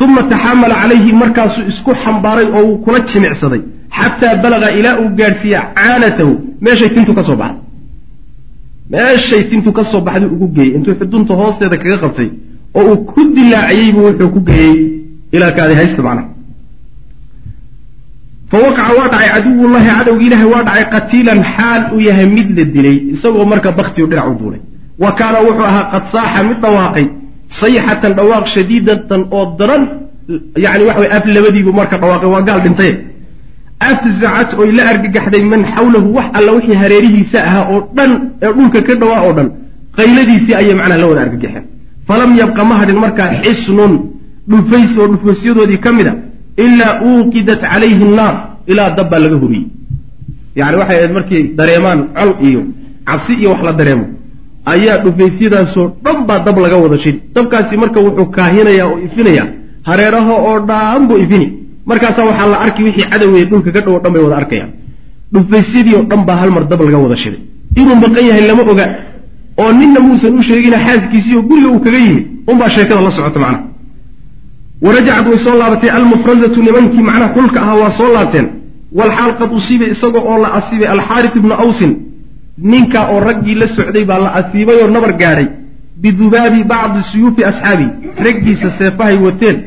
Uma taxamala calayhi markaasuu isku xambaaray oo uu kula jimicsaday. Xataa balaga ilaa uu gaadhsiiya caanatahu meeshay tintu ka soo baxday. Meeshay tintu ka soo baxday ugu geeyey. Intuu xudunta hoosteeda kaga qabtay oo uu ku dilaaciyeybu wuxuu ku geeyey ilaa kaadi haysta macnaha fa waqaca waa dhacay caduwullahi cadowgi ilaahay waa dhacay qatiilan xaal uu yahay mid la dilay isagoo marka baktiyo dhinac u duulay wa kaana wuxuu ahaa qad saaxa mid dhawaaqay sayxatan dhawaaq shadiidatan oo daran yani waxa af labadiibu marka dhawaaqay waa gaal dhintay afzacat oy la argagaxday man xawlahu wax alla wixii hareerihiisa ahaa oo dhan ee dhulka ka dhawaa oo dhan qayladiisii ayay macnaha la wada argagaxeen falam yabqa ma hadhin markaa xisnun dhufays oo dhufaysyadoodii ka mid a ilaa uuqidat calayhi naar ilaa dab baa laga huriyey yani waxay ahayd markay dareemaan col iyo cabsi iyo wax la dareemo ayaa dhufaysyadaasoo dhan baa dab laga wada shidi. Dabkaasi marka wuxuu kaahinayaa oo ifinaya hareeraha oo dhan buu ifini. Markaasaa waxaa la arki wixii cadowey dhulka ka dhow o dhan bay wada arkayaan. Dhufaysyadii oo dhan baa hal mar dab laga wada shiday inuu maqan yahay lama oga oo ninna muusan u sheegina xaaskiisii oo guriga uu kaga yimid unbaa sheekada la socota macnaha warajacad way soo laabatay almufrazatu nimankii macnaha xulka ahaa waa soo laabteen. Walxaal qad usiibay isaga oo la asiibay alxaarit ibnu awsin. Ninka oo raggii la socday baa la asiibay oo nabar gaadhay. Bidubaabi bacdi suyuufi asxaabi. Raggiisa seefahay wateen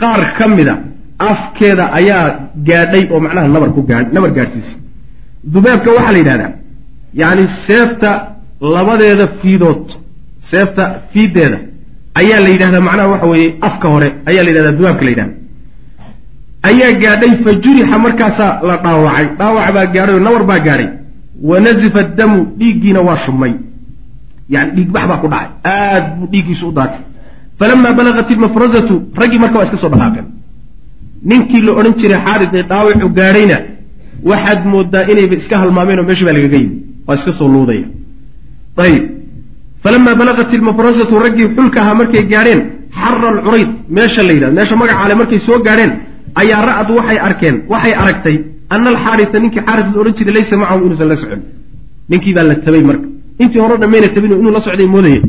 qaar ka mida afkeeda ayaa gaadhay oo macnaha nabar ku gaa nabar gaadhsiisay dubaabka waxaa la yidhahdaa yacni seefta labadeeda fiidood seefta fiiddeeda ayaa la yidhahdaa macnaha waxa weeye afka hore. Ayaa la yidhahdaa dubaabka la yidhahda ayaa gaadhay fa jurixa markaasaa la dhaawacay. Dhaawac baa gaadhay oo nabar baa gaadhay. Wa nazifa damu dhiiggiina waa shubmay yani dhiigbax baa ku dhacay. Aad buu dhiiggiisu u daatay. Falamaa balagat ilmafrazatu raggii marka waa iska soo dhaqaaqeen ninkii la odhan jiray xaarid ee dhaawacu gaadhayna waxaad moodaa inayba iska halmaameen oo meesha baa lagaga yimi waa iska soo luudaya. Ayib falamaa balagat ilmafrazatu raggii xulka ahaa markay gaadheen xara alcurayd meesha la yidhahdo meesha magacaale markay soo gaadheen ayaa ra'ad waxay arkeen waxay aragtay ana alxaarita ninkii xaarit la odhan jiray laysa macahu inuusan la socon ninkii baa la tabay marka intii hore dhammayna tabin inuu la socday moodaya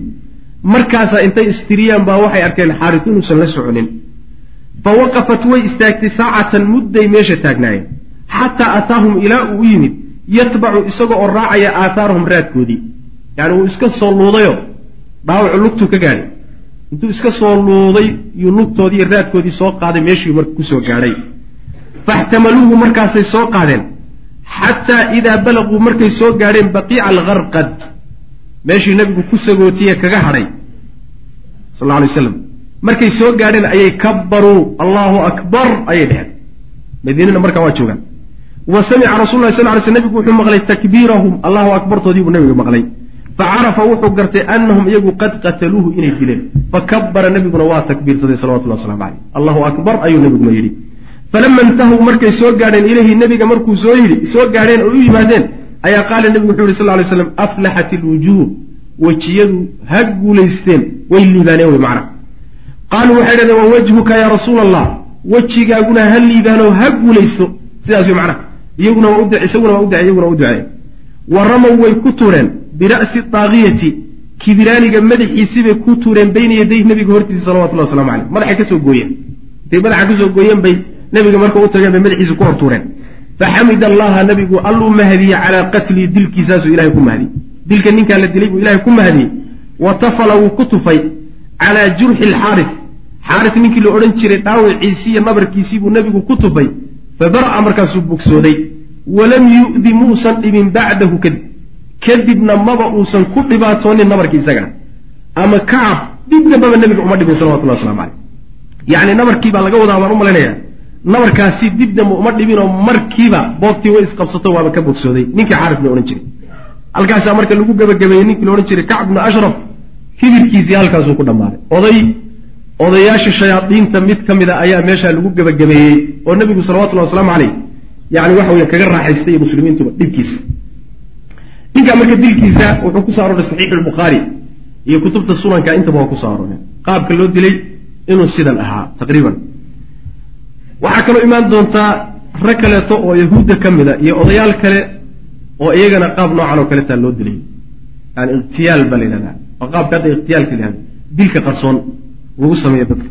markaasaa intay istiriyaan baa waxay arkeen xaarit inuusan la soconin fa waqafat way istaagtay saacatan mudday meesha taagnaayeen xataa ataahum ilaa uu u yimid yatbacu isaga oo raacaya aathaarahum raadkoodii yani wuu iska soo luudayo. Dhaawacu lugtuu ka gaadhay intuu iska soo luuday yuu lugtoodii iyo raadkoodii soo qaaday meeshii marka ku soo gaadhay faxtamaluuhu markaasay soo qaadeen. Xataa idaa balaguu markay soo gaadheen baqiica algarqad meeshii nabigu ku sagootiye kaga hadhay. Sal alay waslam markay soo gaadheen ayay kabbaruu. Allahu akbar ayay dheheen madiinana markaa waa joogaan. Wa samica rasul lah sal ly sl nabigu wuxuu maqlay takbiirahum. Allahu akbartoodii buu nabiga maqlay facarafa wuxuu gartay anahum iyagu qad qataluuhu inay dileen fakabara nabiguna waa takbiirsaday salawatullah waslamu caleyh allahu akbar ayuu nabiguna yidhi falama intahuu markay soo gaadheen ilayhi nebiga markuu soo yidhi soo gaadheen oo u yimaadeen ayaa qaala nebigu wuxuu yihi sal lay slam aflaxat ilwujuuh wejiyadu ha guulaysteen way liibaaneen wey macna qaaluu waxay dhahdeen wa wajhuka yaa rasuula allah wejigaaguna ha liibaanoo ha guulaysto sidaas wey macnaha iyaguna waa uduce isaguna waa uduce iyaguna waa uduceen wa ramow way ku tuureen bira'si daaqiyati kibiraaniga madaxiisibay ku tuureen bayna yaday nebiga hortiisa salawatullah waslamu caleyh madaxay ka soo gooyeen. Intay madaxa ka soo gooyeen bay nebiga marka u tageen bay madaxiisa ku hortuureen faxamid allaha nabigu alluu mahadiyey calaa qatlii dilkiisaasuu ilahay ku mahadiyey dilka ninkaa la dilay buu ilahay ku mahadiyey wa tafala wuu ku tufay calaa jurxi alxaaris xaaris ninkii la odhan jiray dhaawiciisii iyo nabarkiisii buu nebigu ku tufay. Fabara'a markaasuu bogsooday walam yu'di muusan dhibin bacdahu kadib kadibna maba uusan ku dhibaatoonin nabarkii isagana ama kacab dib dambaba nebiga uma dhibin salawatullah waslamu caleyh yacni nabarkii baa laga wadaa baan u malaynayaa nabarkaasi dib dambe uma dhibinoo markiiba boogtii way isqabsato waaba ka bogsooday ninkii xaarif la odhan jiray. Halkaasaa marka lagu gebagabeeyey ninkii la odhan jiray kacb bnu ashraf kibirkiisii halkaasuu ku dhammaaday. Oday odayaasha shayaadiinta mid ka mid a ayaa meeshaa lagu gebagabeeyey oo nebigu salawatullahi wasalaamu caleyh yani waxa weye kaga raaxaystay iyo muslimiintuba dhibkiisa ninkaa marka dilkiisa wuxuu ku soo arooray saxiixu lbukhaari iyo kutubta sunanka intaba waa ku soo arooreen qaabka loo dilay inuu sidan ahaa taqriiban. Waxaa kaloo imaan doontaa rag kaleeto oo yahuudda ka mida iyo odayaal kale oo iyagana qaab noocan oo kaleetaa loo dilay. Yani ikhtiyaal baa la yidhahdaa. Oo qaabka hadda ikhtiyaalka la yihahdo dilka qarsoon lagu sameeyo dadka.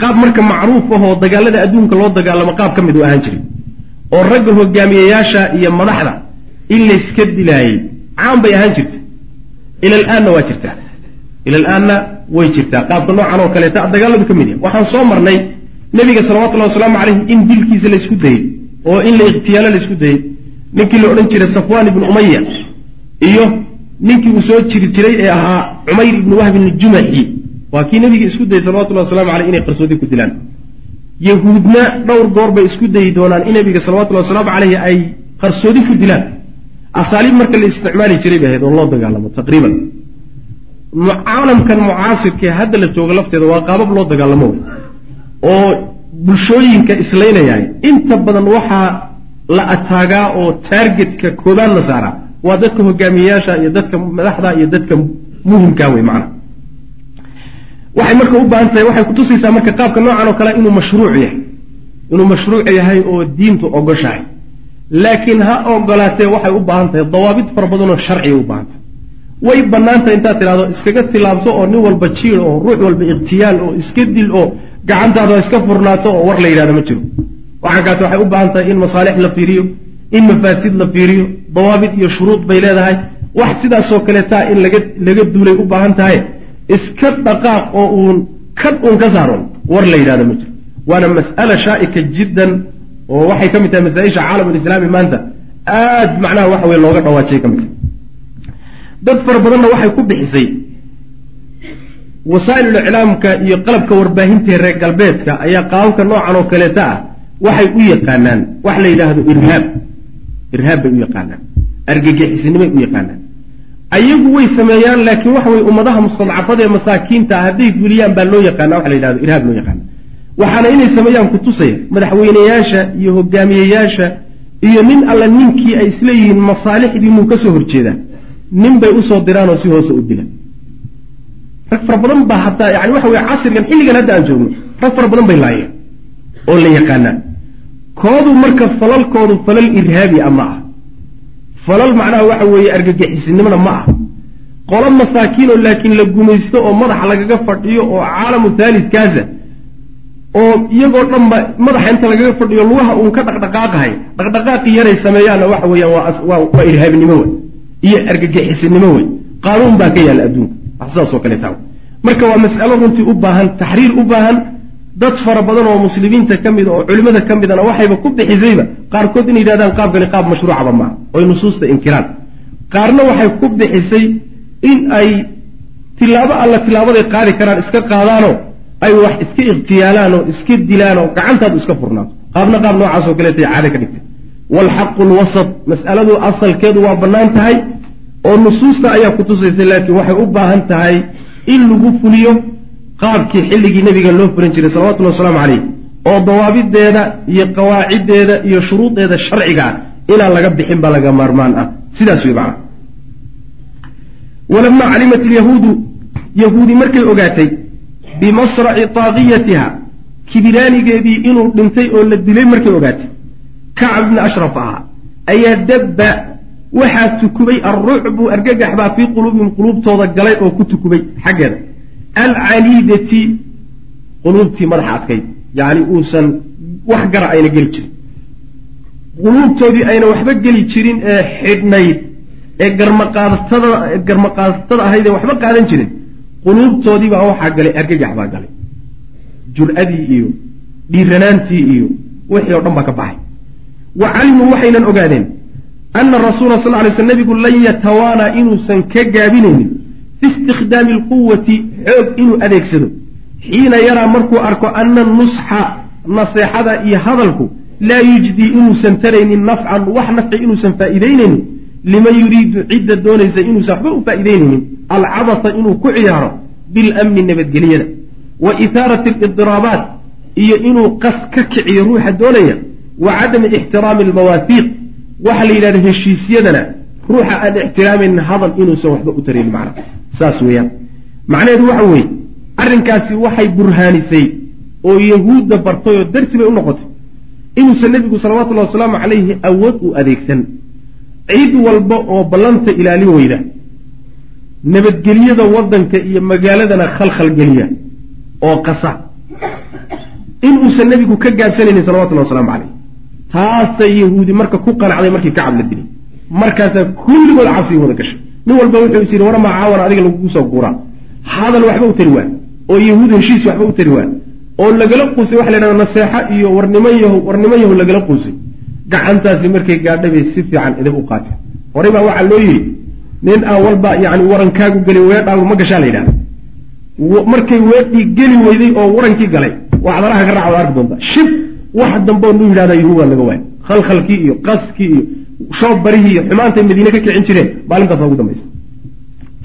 Qaab marka macruuf ahoo dagaalada adduunka loo dagaalamo qaab ka mid u ahaan jiray oo ragga hogaamiyayaasha iyo madaxda in layska dilaayey. Caan bay ahaan jirta ila alaanna waa jirtaa. Ila alaanna way jirtaa. Qaabka noocan oo kaleeta dagaaladu ka mid yahay. Waxaan soo marnay nebiga salawatullahi wasalaamu calayhi in dilkiisa laysku dayey oo in la ikhtiyaalo laysku dayey. Ninkii la odhan jiray safwaan ibnu umaya iyo ninkii uu soo jiri jiray ee ahaa cumayr ibnu wahbin jumaxi waa kii nebiga isku dayey salawatullahi wasalamu aleyh inay qarsoodi ku dilaan. Yahuudna dhowr goor bay isku dayi doonaan in nebiga salawatullahi wasalaamu caleyhi ay qarsoodi ku dilaan asaaliib marka la isticmaali jiray bay ahayd oo loo dagaalamo taqriiban. Caalamkan mucaasirkaee hadda la jooga lafteeda waa qaabab loo dagaalamo oo bulshooyinka islaynayahay inta badan waxaa la ataagaa oo taargetka koobaad la saaraa. Waa dadka hogaamiyeyaasha iyo dadka madaxda iyo dadka muhimka wey macana. Waxay marka u baahan tahay waxay kutusaysaa marka qaabka noocan oo kale inuu mashruuc yahay. Inuu mashruuc yahay oo diintu ogoshahay laakiin ha ogolaatee waxay u baahan tahay dawaabid fara badanoo sharciga u baahan tahay. Way bannaantahay intaad tidhahdo iskaga tilaabto oo nin walba jiir oo ruux walba ikhtiyaal oo iska dil oo gacantaada iska furnaato oo war la yidhahdo ma jiro. Waxaa kaate waxay u baahan tahay in masaalix la fiiriyo in mafaasid la fiiriyo dawaabid iyo shuruud bay leedahay. Wax sidaasoo kaleetaa in laga laga duulay u baahan tahay iska dhaqaaq oo uun kad uun ka saaron war la yidhahdo ma jiro. Waana mas'ala shaa'ika jiddan oo waxay ka mid tahay masaaisha caalamulislaami maanta aad macnaha waxa weye looga dhawaajay ka mid tahay. Dad fara badanna waxay ku bixisay wasaa'ilul iclaamka iyo qalabka warbaahintae reer galbeedka ayaa qaababka noocan oo kaleeta ah waxay u yaqaanaan wax la yidhaahdo irhaab. Irhaab bay u yaqaanaan. Argagixisnimay u yaqaanaan. Ayagu way sameeyaan laakiin waxa weye ummadaha mustadcafada ee masaakiinta ah hadday fuliyaan baa loo yaqaana waxa la yidhahdo irhaab loo yaqaana waxaana inay sameeyaan kutusaya madaxweyneyaasha iyo hogaamiyeyaasha iyo nin alla ninkii ay isleeyihiin masaalixdiinuu ka soo horjeedaa nin bay u soo diraanoo si hoose u dilaan. Rag fara badan baa hataa yani waxa weye casrigan xilligan hadda aan joogno rag fara badan bay laayeen oo la yaqaanaa koodu marka falalkoodu falal irhaabi a ma ah. Falal macnaha waxa weeye argagixisnimona ma ah. Qolo masaakiinoo laakiin la gumaysto oo madaxa lagaga fadhiyo oo caalamu thaalidkaasa oo iyagoo dhanba madaxa inta lagaga fadhiyo lugaha uun ka dhaqdhaqaaqahay dhaqdhaqaaqi yaray sameeyaanna waxa weeyaan waa irhaabnimo wey iyo argagixisnimo wey qaanuun baa ka yaalla adduunka wax sidaasoo kale taa marka waa mas'alo runtii u baahan taxriir u baahan dad fara badan oo muslimiinta ka mida oo culimmada ka midana waxayba ku bixisayba qaarkood inay yidhahdaan qaabkani qaab mashruucaba maaha oy nusuusta inkiraan. Qaarna waxay ku bixisay in ay tilaabo alla tilaabaday qaadi karaan iska qaadaanoo ay wax iska ikhtiyaalaan oo iska dilaan oo gacantaadu iska furnaato. Qaabna qaab noocaasoo kaleetay caado ka dhigtay. Waalxaqu lwasat mas'aladu asalkeedu waa bannaan tahay oo nusuusta ayaa ku tusaysay laakiin waxay u baahan tahay in lagu fuliyo qaabkii xilligii nebiga loo furan jiray salawatullhi wasalaamu calayh oo dawaabideeda iyo qawaaciddeeda iyo shuruudeeda sharciga ah inaan laga bixin ba laga maarmaan ah. Sidaas wey macana walamaa calimat ilyahuudu yahuudi markay ogaatay bimasraci taaqiyatiha kibiraanigeedii inuu dhintay oo la dilay markay ogaatay kacab ibni ashraf ahaa ayaa dabba waxaa tukubay alrucbu argagax baa fii quluubihim quluubtooda galay oo ku tukubay xaggeeda alcaniidati quluubtii madaxa adkayd yacni uusan wax gara ayna geli jirin quluubtoodii ayna waxba geli jirin ee xidhnayd ee garmaqaadatada garmaqaadatada ahayd ee waxba qaadan jirin quluubtoodii baa waxaa galay argagax baa galay. Jur-adii iyo dhiiranaantii iyo wixii oo dhan baa ka baxay. Wa calimuu waxaynan ogaadeen ana rasuula sal lay sl nebigu lan yatawaanaa inuusan ka gaabinaynin fi istikhdaami alquwati xoog inuu adeegsado. Xiina yaraa markuu arko ana nusxa naseexada iyo hadalku laa yujdii inuusan taraynin nafcan wax nafci inuusan faa'iidaynaynin. Liman yuriidu cidda doonaysa inuusan waxba u faa'iidaynaynin alcabasa inuu ku ciyaaro bilamni nabadgelyada wa ihaarati alidiraabaat iyo inuu qas ka kiciyo ruuxa doonaya wa cadami ixtiraami almawaahiiq waxa la yidhahda heshiisyadana ruuxa aan ixtiraamaynin hadal inuusan waxba u tarayn macna saas weeyaan. Macnaheedu waxa weeye arrinkaasi waxay burhaanisay oo yahuudda bartay oo darsi bay u noqotay. Inuusan nebigu salawatullahi wasalaamu calayhi awood u adeegsan. Cid walba oo ballanta ilaalin weyda nabadgelyada waddanka iyo magaaladana khalkhalgeliya oo qasa. Inuusan nebigu ka gaabsanaynin salawatullahi wasalaamu calayh taasay yahuudi marka ku qanacday markii kacab la dilay. Markaasaa kulligood cabsii wada gashay. Nin walba wuxuu is yidhi waramaa caawana adiga lagugu soo guuraa. Hadal waxba u tari waa oo yahuud heshiis waxba u tari waa oo lagala quusay waxa la ydhahda naseexa iyo warniman yahow warniman yahow lagala quusay. Gacantaasi markay gaadha bay si fiican idib u qaateen. Horey baa waxaa loo yidhi nin aan walba yani warankaagu gelin weedhaagu ma gashaa la yidhahda markay weedhii geli weyday oo warankii galay waa ka raaca arki doonta. Shib wax dambe nu yidhahda yahuud waa laga waaya khalkhalkii iyo qaskii iyo shoob barihii iyo xumaantay madiine ka kicin jireen maalintaasa ugu dambaysa.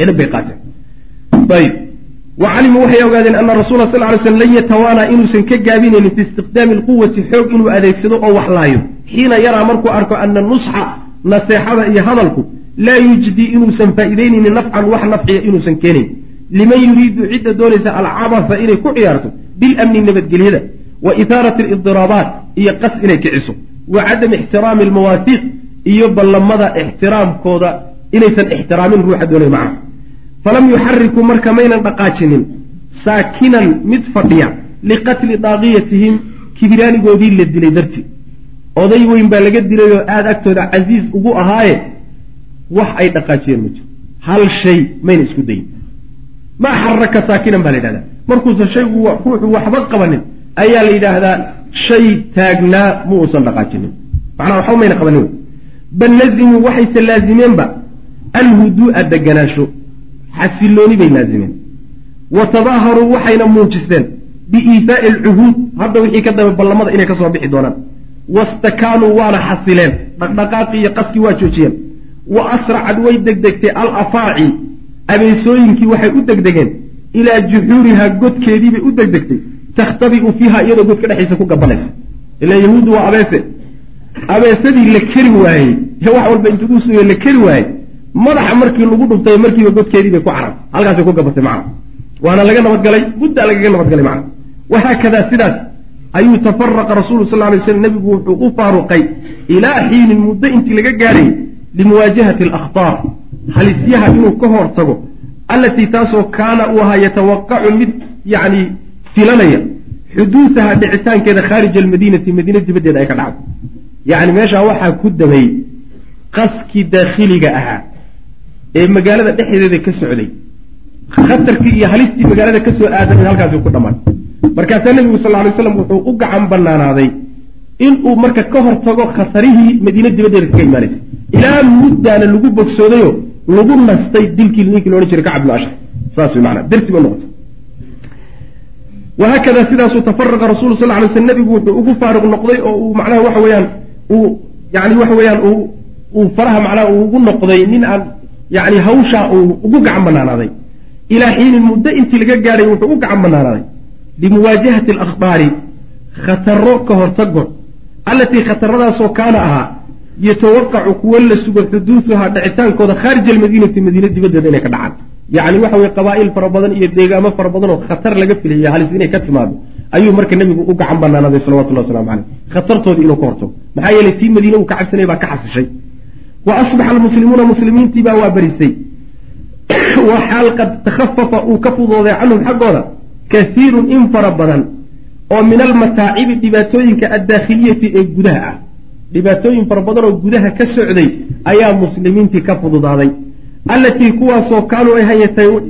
Idib bay qaateen. Ayb wacalimuu waxay ogaadeen ana rasuula sal ly slm lan yatawaanaa inuusan ka gaabinaynin fi istiqdaami alquwati xoog inuu adeegsado oo wax laayo. Xiina yaraa markuu arko ana nusxa naseexada iyo hadalku laa yujdi inuusan faa'iidaynaynin nafcan wax nafciya inuusan keenayn liman yuriidu cidda doonaysa alcabatha inay ku ciyaarto bilamni nabadgelyada wa ihaarati alidiraabaat iyo qas inay kiciso. Wa cadami ixtiraami almawaafiiq iyo ballamada ixtiraamkooda inaysan ixtiraamin ruuxa doonay macna falam yuxarikuu marka maynan dhaqaajinin saakinan mid fadhiya liqatli daaqiyatihim kibiraanigoodii la dilay dartii oday weyn baa laga dilay oo aada agtooda casiiz ugu ahaaye wax ay dhaqaajiyeen ma jiro. Hal shay mayna isku dayin maa xaraka saakinan baa la yidhahdaa. Markuusan shaygu ruuxu waxba qabanin ayaa la yidhaahdaa shay taagnaa ma uusan dhaqaajinin. Macnaa waxba mayna qabanin. Bal lazimuu waxayse laazimeenba alhuduu'a deganaasho xasilooni bay laazimeen. Wa tadaaharuu waxayna muujisteen biiifaa'i alcuhuud hadda wixii ka daba ballamada inay ka soo bixi doonaan. Wastakaanuu waana xasileen dhaqdhaqaaqii iyo qaskii waa joojiyeen wa asracad way degdegtay al afaaci abeesooyinkii waxay u degdegeen ilaa juxuurihaa godkeediibay u degdegtay. Takhtabi'u fiiha iyadoo godka dhexdiisa ku gabanaysa ila yahuuddu waa abeese. Abeesadii la keri waayey. Ee wax walba intuu suga la keri waayey. Madaxa markii lagu dhuftay markiiba godkeedii bay ku carartay halkaasay ku gabatay macna. Waana laga nabadgalay muddaa lagaga nabadgalay macna. Wahaakadaa sidaas. Ayuu tafaraqa rasuulu sal lay slam nebigu wuxuu u faaruqay ilaa xiinin muddo intii laga gaadhay limuwaajahati alakhtaar halisyaha inuu ka hor tago allatii taasoo kaana uu ahaa yatawaqacu mid yacni filanaya xuduudaha dhicitaankeeda khaarija almadiinati madiina dibaddeeda ay ka dhacdo yacni meeshaa waxaa ku damay qaskii daakhiliga ahaa ee magaalada dhexdeeda ka socday khatarkii iyo halistii magaalada ka soo aadanay halkaasi ku dhammaatay markaasaa nebigu sal ly slam wuxuu u gacan banaanaaday inuu marka ka hor tago khatarihii madiine dibaddeeda kaga imaanaysa. Ilaa muddaana lagu bogsoodayo lagu nastay dilkii ninkii loodhan jiray kacab bnu saas way maanaa darsi bay noqotay wahaakada sidaasuu tafaraqa rasulu sal lay slam nebigu wuxuu ugu faaruq noqday oo uu macnaha waxa weeyaan uu yani waxa weeyaan uu faraha macnaha uu ugu noqday nin aan yani hawshaa uu ugu gacan banaanaaday ilaa xiinin muddo intii laga gaadhay wuxuu u gacan banaanaaday limuwaajahati alakhbaari khataro ka hortagood allatii khataradaasoo kaana ahaa yatawaqacu kuwo la sugo xuduuduhaa dhicitaankooda khaarija almadiinati madiina dibaddeeda inay ka dhacaan. Yacni waxa weye qabaa'il fara badan iyo deegaamo fara badan oo khatar laga filaya halis inay ka timaado ayuu marka nebigu u gacan banaanaaday salawatullahi waslamu caleyh khatartoodii inuu ka hortago. Maxaa yeelay tii madiine uu ka cabsanaya baa ka xasishay. Wa asbaxa almuslimuuna muslimiintii baa waa barisay wa xaal qad takhafafa uu ka fudooday canhum xaggooda kaiirun in fara badan oo min almataacibi dhibaatooyinka addaakhiliyati ee gudaha ah. Dhibaatooyin fara badan oo gudaha ka socday ayaa muslimiintii ka fududaaday. Allatii kuwaasoo kaanuu ahayn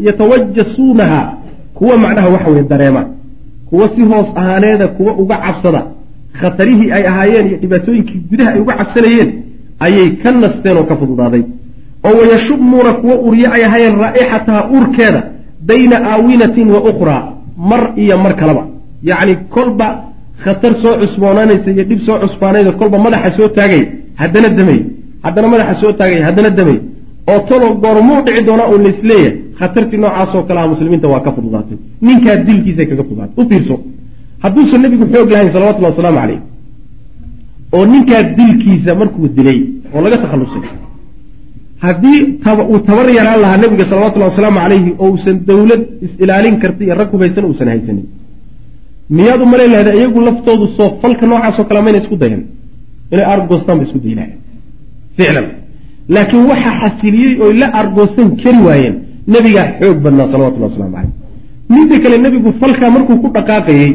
yatawajasuunaha kuwa macnaha waxa weye dareema. Kuwa si hoos ahaaneeda kuwa uga cabsada. Khatarihii ay ahaayeen iyo dhibaatooyinkii gudaha ay uga cabsanayeen ayay ka nasteen oo ka fududaaday. Oo wayashumuuna kuwa urye ay ahaayeen raa'ixataha urkeeda bayna aawinatin wa ukhraa mar iyo mar kaleba yacni kolba khatar soo cusboonaanaysa iyo dhib soo cusbaanayda kolba madaxa soo taagay haddana damay. Haddana madaxa soo taagay haddana damay. Oo talo goormuu dhici doonaa oo laisleeyahay khatartii noocaasoo kale ah muslimiinta waa ka fududaatay ninkaa dilkiisay kaga fududaatay u fiirso. Hadduusan nebigu xoog lahayn salawatullahi wasalaamu caleyh oo ninkaa dilkiisa markuu dilay oo laga takhallusay. Haddii uu tabar yaraan lahaa nebiga salawatullahi wasalaamu calayhi oo uusan dowlad is-ilaalin karta iyo rag hubaysan uusan haysanin miyaad u malay lahda iyagu laftoodu soo falka noocaasoo kale mayna isku dayan inay argoostaan ba isku dayi lahayn ficlan. Laakiin waxaa xasiliyey oy la argoosan kari waayeen nebigaa xoog badnaa salawatullahi waslamu caleyh midda kale nebigu falkaa markuu ku dhaqaaqayey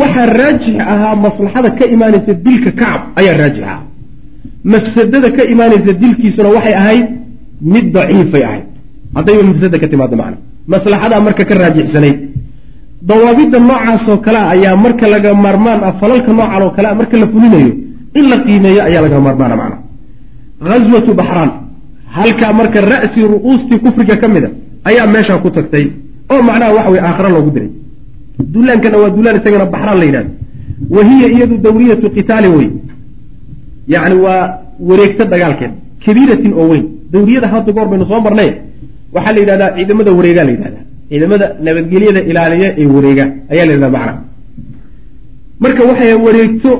waxaa raajix ahaa maslaxada ka imaanaysa dilka kacab ayaa raajix ahaa. Mafsadada ka imaanaysa dilkiisuna waxay ahayd mid daciifay ahayd. Haddayba mafsada ka timaado macna. Maslaxadaa marka ka raajixsanayd dawaabidda noocaasoo kalea ayaa marka laga maarmaan ah falalka noocan oo kalea marka la fulinayo in la qiimeeyo ayaa laga maarmaana macna. Ghaswatu baxraan halkaa marka ra'si ru'uustii kufriga ka mida ayaa meeshaa ku tagtay oo macnaha waxa weye aakhira loogu diray. Dullaankana waa dullaan isagana baxraan la yidhahdo wa hiya iyadu dawriyatu qitaali wey yacni waa wareegta dagaalkeed kabiiratin oo weyn. Dawriyada hadda goor baynu soo marnay waxaa la yidhahdaa ciidamada wareegaa la yidhahdaa ciidamada nabadgelyada ilaaliya ee wareega ayaa la yidhahda macna. Marka waxay wareegto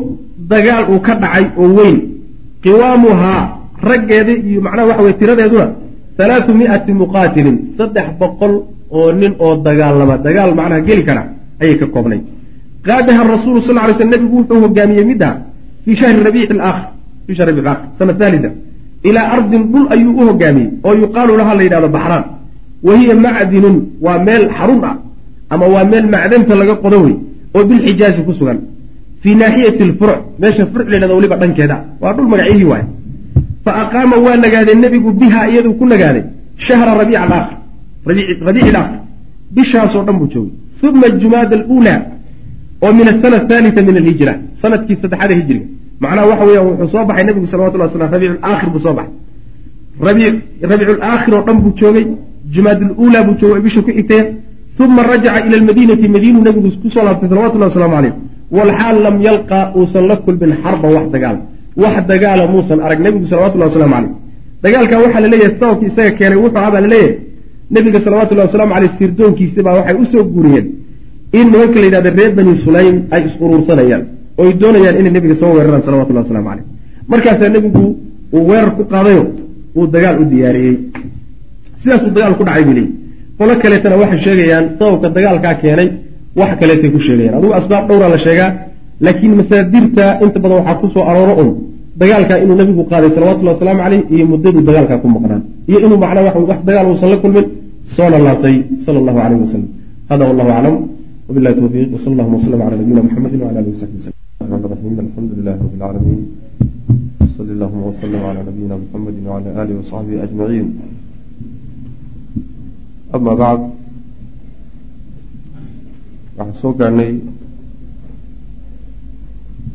dagaal uu ka dhacay oo weyn qiwaamuhaa raggeeda iyo macnaha waxa weye tiradeeduna halaatu mi'ati muqaatilin saddex boqol oo nin oo dagaalama dagaal macnaha geli kara ayay ka koobnay. Qaadaha rasuulu sal ly sl nebigu wuxuu hogaamiyey midda fii shahri rabiici alaakhir fii shahri rabiic aakhir sana haalida ilaa ardin dhul ayuu u hogaamiyey oo yuqaalu laha la yidhahdo baxraan wa hiya macdinun waa meel xarun ah ama waa meel macdanta laga qodo wey oo bilxijaazi ku sugan. fii naaxiyati lfuruc meesha furuc la yhahdo weliba dhankeeda waa dhul magacyihii waay fa aqaama waa nagaaday nebigu bihaa iyaduu ku nagaaday shahra rabiic alaakhir rabiici alaakhir bishaasoo dhan buu joogay. uma jumaada aluulaa oo min asana athaalita min alhijra sannadkii saddexaada hijriga macnaha waxa weeyaan wuxuu soo baxay nebigu salawatullah waslam rabiicu alaakhir buu soo baxay. rabiicu alaakhir oo dhan buu joogay jumaad aluulaa buu joogay bisha ku xigtaya uma rajaca ila almadiinati madiinuu nebigu ku soo laabtay salawatullahi waslamu caleyh walxaal lam yalqa uusan la kulmin xarban wax dagaal. Wax dagaala muusan arag nebigu salawatullahi waslamu caleyh dagaalkaa waxaa la leeyahay sababki isaga keenay wuxuu ahaa baa la leeyahay nebiga salawatullahi waslamu caleyh sirdoonkiisibaa waxay u soo guuriyeen in nimanka la yidhahda reer bani sulaym ay is uruursanayaan oy doonayaan inay nebiga soo weeraraan salawatullahi waslamu caleyh markaasaa nebigu uu weerar ku qaadayo uu dagaal u diyaariyey sidaasuu dagaal ku dhacay buu leeyay qolo kaleetana waxay sheegayaan sababka dagaalkaa keenay wax kaleetay ku sheegayaan adugu asbaab dhowraa la sheegaa laakiin masaadirta inta badan waxaa ku soo arooro un dagaalkaa inuu nabigu qaaday salawatullahi wasalaamu caleyh iyo muddaduu dagaalkaa ku maqnaan iyo inuu macnaa wax dagaal uusan la kulmin soona laabtay sala allahu caleyh wasalam hada wallahu aclam wabillahi towfiiq wsala allahuma wasalam cala nabiyina muxamedin wcala alihi wasaxbi waslm الرحمن الرحيم الحمد لله رب العالمين صلى اللهم وسلم على نبينا محمد وعلى آله وصحبه أجمعين ama bacd waxaan soo gaarnay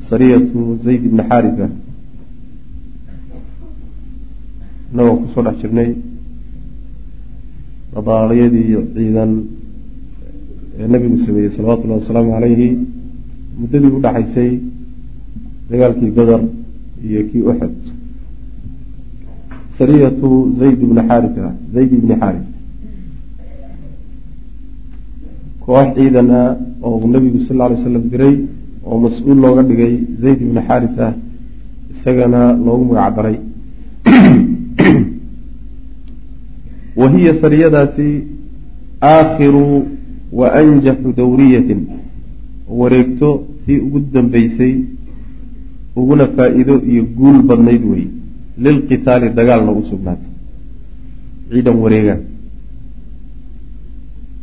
sariyatu zayd ibni xaarisa inagoo ku soo dhex jirnay dabaalyadii ciidan ee nabigu sameeyey salawatullahi wasalaamu calayhi muddadii u dhaxaysay dagaalkii badar iyo kii uxed sariyatu zayd ibni xaarisa zayd ibni xaaris koox ciidan ah oo uu nabigu sal lla alay slam diray oo mas'uul looga dhigay zayd ibni xaarisa isagana loogu magac daray wa hiya sariyadaasi aakhiru wa anjaxu dawriyatin. Wareegto tii ugu dambeysay uguna faa-iido iyo guul badnayd wey. Lilqitaali dagaalna u sugnaatay ciidan wareega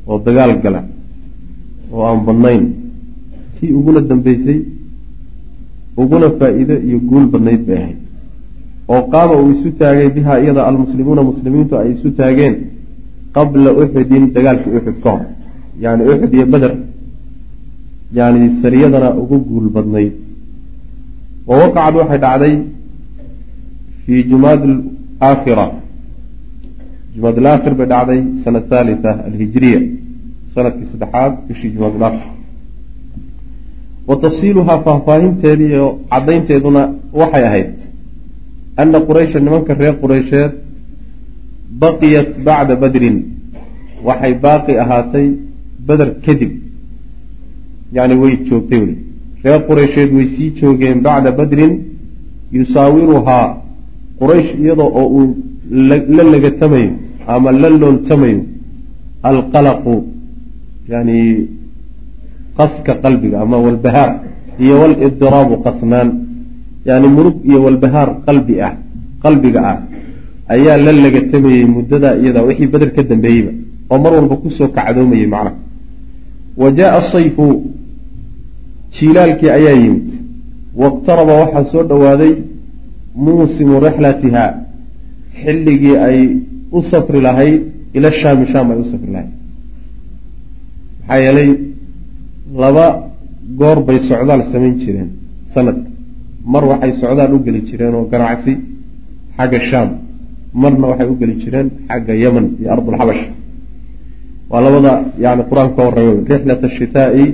oo dagaal gala oo aan badnayn. Tii uguna dambeysay uguna faa-iido iyo guul badnayd bay ahayd. Oo qaama uu isu taagay bihaa iyada almuslimuuna muslimiintu ay isu taageen qabla uxudin dagaalkii uxud ka hor. Yani uxud iyo beder yani sariyadana ugu guul badnayd. Wa waqacad waxay dhacday fii jumaad aakhira jumaad alaakhir bay dhacday sana thalitha alhijriya sannadkii saddexaad bishii jumaad alaakhir wa tafsiiluhaa faahfaahinteedii oo caddaynteeduna waxay ahayd ana quraysha nimanka reer qureysheed baqiyat bacda badrin waxay baaqi ahaatay beder kadib. Yani way joogtay weli. Reer qureysheed way sii joogeen bacda badrin yusaawiruhaa quraysh iyadoo oo uu la legatamayo ama la loontamayo alqalaqu yani qaska qalbiga ama walbahaar iyo walidiraabu qasnaan. Yani murug iyo walbahaar qalbi ah qalbiga ah ayaa la legatamayey muddadaa iyada wixii beder ka dambeeyeyba oo mar walba ku soo kacdoomayay macnaha wa jaaa sayfu jiilaalkii ayaa yimid. Waqtaraba waxaa soo dhowaaday muusimu rixlatiha xilligii ay u safri lahayd ila shaami shaam ay u safri lahayd maxaa yeelay laba goor bay socdaal samayn jireen sanadka mar waxay socdaal u geli jireen oo ganacsi xagga shaam. Marna waxay u geli jireen xagga yeman iyo ardulxabash waa labada yani qur'aanku ka warramay rixlat ashitaai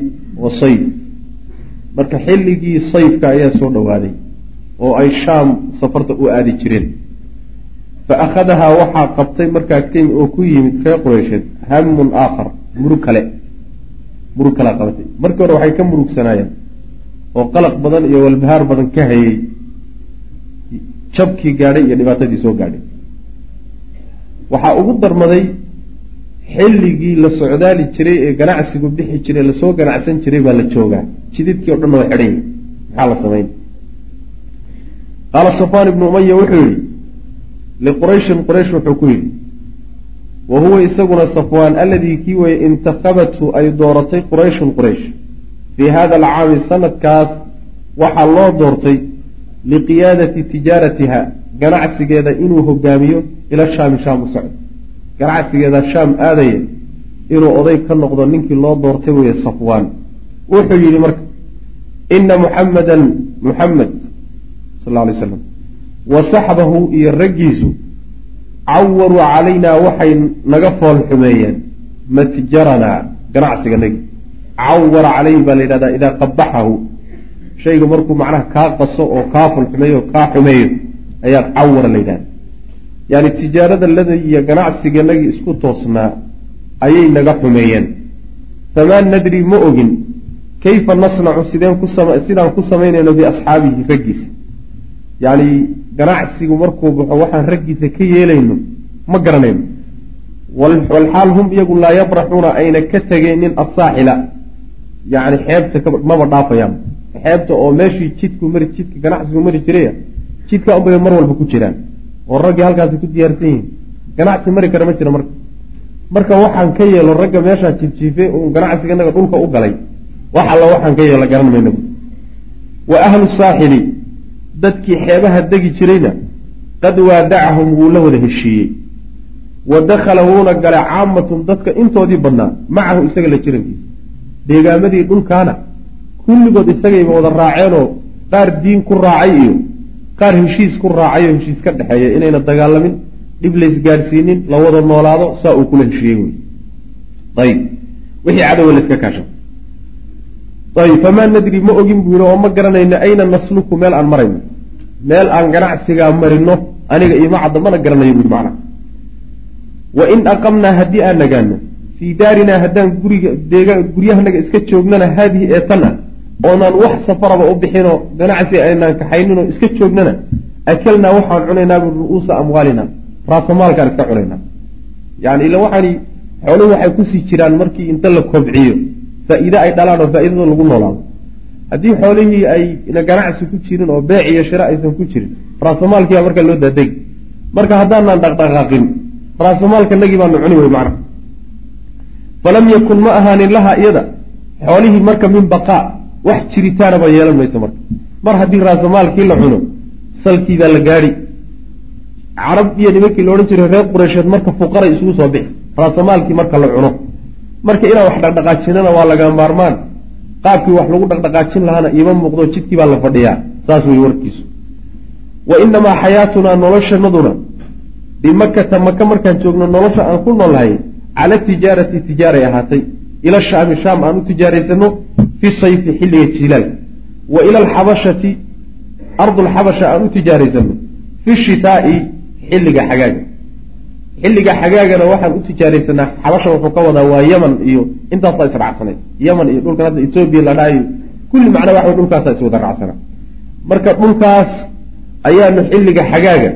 wa sayf. Marka xilligii sayfka ayaa soo dhowaaday oo ay shaam safarta u aadi jireen. Fa akhadahaa waxaa qabtay markaa kemi oo ku yimid reer qureysheed hamun aakhar murug kale murug kalea qabatay. Markii hore waxay ka murugsanaayeen oo qalaq badan iyo walbahaar badan ka hayay. Jabkii gaadhay iyo dhibaatadii soo gaadhay. Waxaa ugu darmaday xilligii la socdaali jiray ee ganacsigu bixi jiray la soo ganacsan jiray baa la joogaa. Jididkii o dhanna waa xidhan maxaa la samayn? Qaala safaan ibnu umaya wuxuu yidhi liqurayshin quraysh wuxuu ku yidhi wa huwa isaguna safwaan aladii kii weye intakhabathu ay dooratay qurayshun quraysh. Fii hada alcaami sanadkaas waxaa loo doortay liqiyaadati tijaaratiha ganacsigeeda inuu hogaamiyo ila shaami shaam u socdo. Ganacsigeeda shaam aadaya inuu oday ka noqdo ninkii loo doortay weeye safwaan wuxuu yidhi marka ina muxamadan muxamed sal alay slam wa saxbahu iyo raggiisu cawaruu calaynaa waxay naga fool xumeeyeen. Matjaranaa ganacsiga nagi cawara calayhi baa la yidhahdaa idaa qabaxahu. Shayga markuu macnaha kaa qaso oo kaa fool xumeeyo oo kaa xumeeyo ayaa cawara la yidhahda yani tijaarada lada iyo ganacsiganagii isku toosnaa ayay naga xumeeyeen. Famaa nadri ma ogin. Kayfa nasnacu sideen ku sidaan ku samaynayno biasxaabihi raggiisa? Yacni ganacsigu markuu baxo waxaan raggiisa ka yeelayno ma garanayno. Walxaal hum iyagu laa yabraxuuna ayna ka tegeynin asaaxila yacni xeebta maba dhaafayaan. Xeebta oo meeshii jidku mari jidka ganacsigu mari jiraya jidka unbay mar walba ku jiraan. Oo raggii halkaasi ku diyaarsan yihiin. Ganacsi mari kara ma jira marka. Marka waxaan ka yeelo ragga meeshaa jiifjiife uun ganacsiganaga dhulka u galay. Wax alla waxaan ka yeelo garan mayna wa ahlu saaxili dadkii xeebaha degi jirayna qad waadacahum wuu la wada heshiiyey. Wa dakhala wuuna galay caamatum dadka intoodii badnaa macahu isaga la jirankiisa. Deegaamadii dhulkaana kulligood isagayba wada raaceenoo qaar diin ku raacay iyo qaar heshiis ku raacay oo heshiis ka dhexeeya inayna dagaalamin dhib lays gaadhsiinin la wada noolaado saa uu kula heshiiyey wey. Ayib. Wixii cadowa layska kaasha ayib famaa nadri ma ogin buu yihi oo ma garanayno ayna nasluku meel aan marayno meel aan ganacsigaa marino aniga ioma cadda mana garanayo bui macna. Wa in aqamnaa haddii aan nagaano fii daarinaa haddaan guriga deega guryahanaga iska joognana haadihi ee tan ah oonaan wax safaraba u bixinoo ganacsi aynaan kaxayninoo iska joognana akalnaa waxaan cunaynaa bu ru'uusa amwaalina raasamaalkaan iska cunaynaa. Yani ila waxaani xooluhu waxay ku sii jiraan markii inta la kobciyo faa-iide ay dhalaan oo faa-idada lagu noolaado. Haddii xoolihii ayna ganacsi ku jirin oo beec iyo shira aysan ku jirin raasamaalkiibaa markaa loo daadegi marka haddaanaan dhaqdhaqaaqin raasamaalkanagii baanu cuni wey macna falam yakun ma ahaanin laha iyada xoolihii marka min baqaa wax jiritaanaba yeelan mayso marka. Mar haddii raasamaalkii la cuno salkii baa la gaadhi. Carab iyo nimankii la odhan jiray reer qureysheed marka fuqaray isugu soo bixi raasamaalkii marka la cuno marka inaan wax dhaqdhaqaajinana waa laga maarmaan. Qaabkii wax lagu dhaqdhaqaajin lahaana iima muuqdo jidkii baa la fadhiyaa. Saas wey warkiisu. Wa inamaa xayaatunaa noloshanaduna bimakata maka markaan joogno nolosha aan ku noolnahay cala tijaarati tijaaray ahaatay. Ila shaami shaam aan u tijaaraysano fi sayfi xilliga jiilaalka wa ila alxabashati ardulxabasha aan u tijaaraysano fi shitaai xilliga xagaaga xilliga xagaagana waxaan u tijaaraysanaa xabasha wuxuu ka wadaa waa yeman iyo intaasaa israacsaneed yeman iyo dhulkan hadda etoobiya la dhahayo kulli macnaa waxa dhulkaasaa iswada raacsanaa marka dhulkaas ayaanu xilliga xagaaga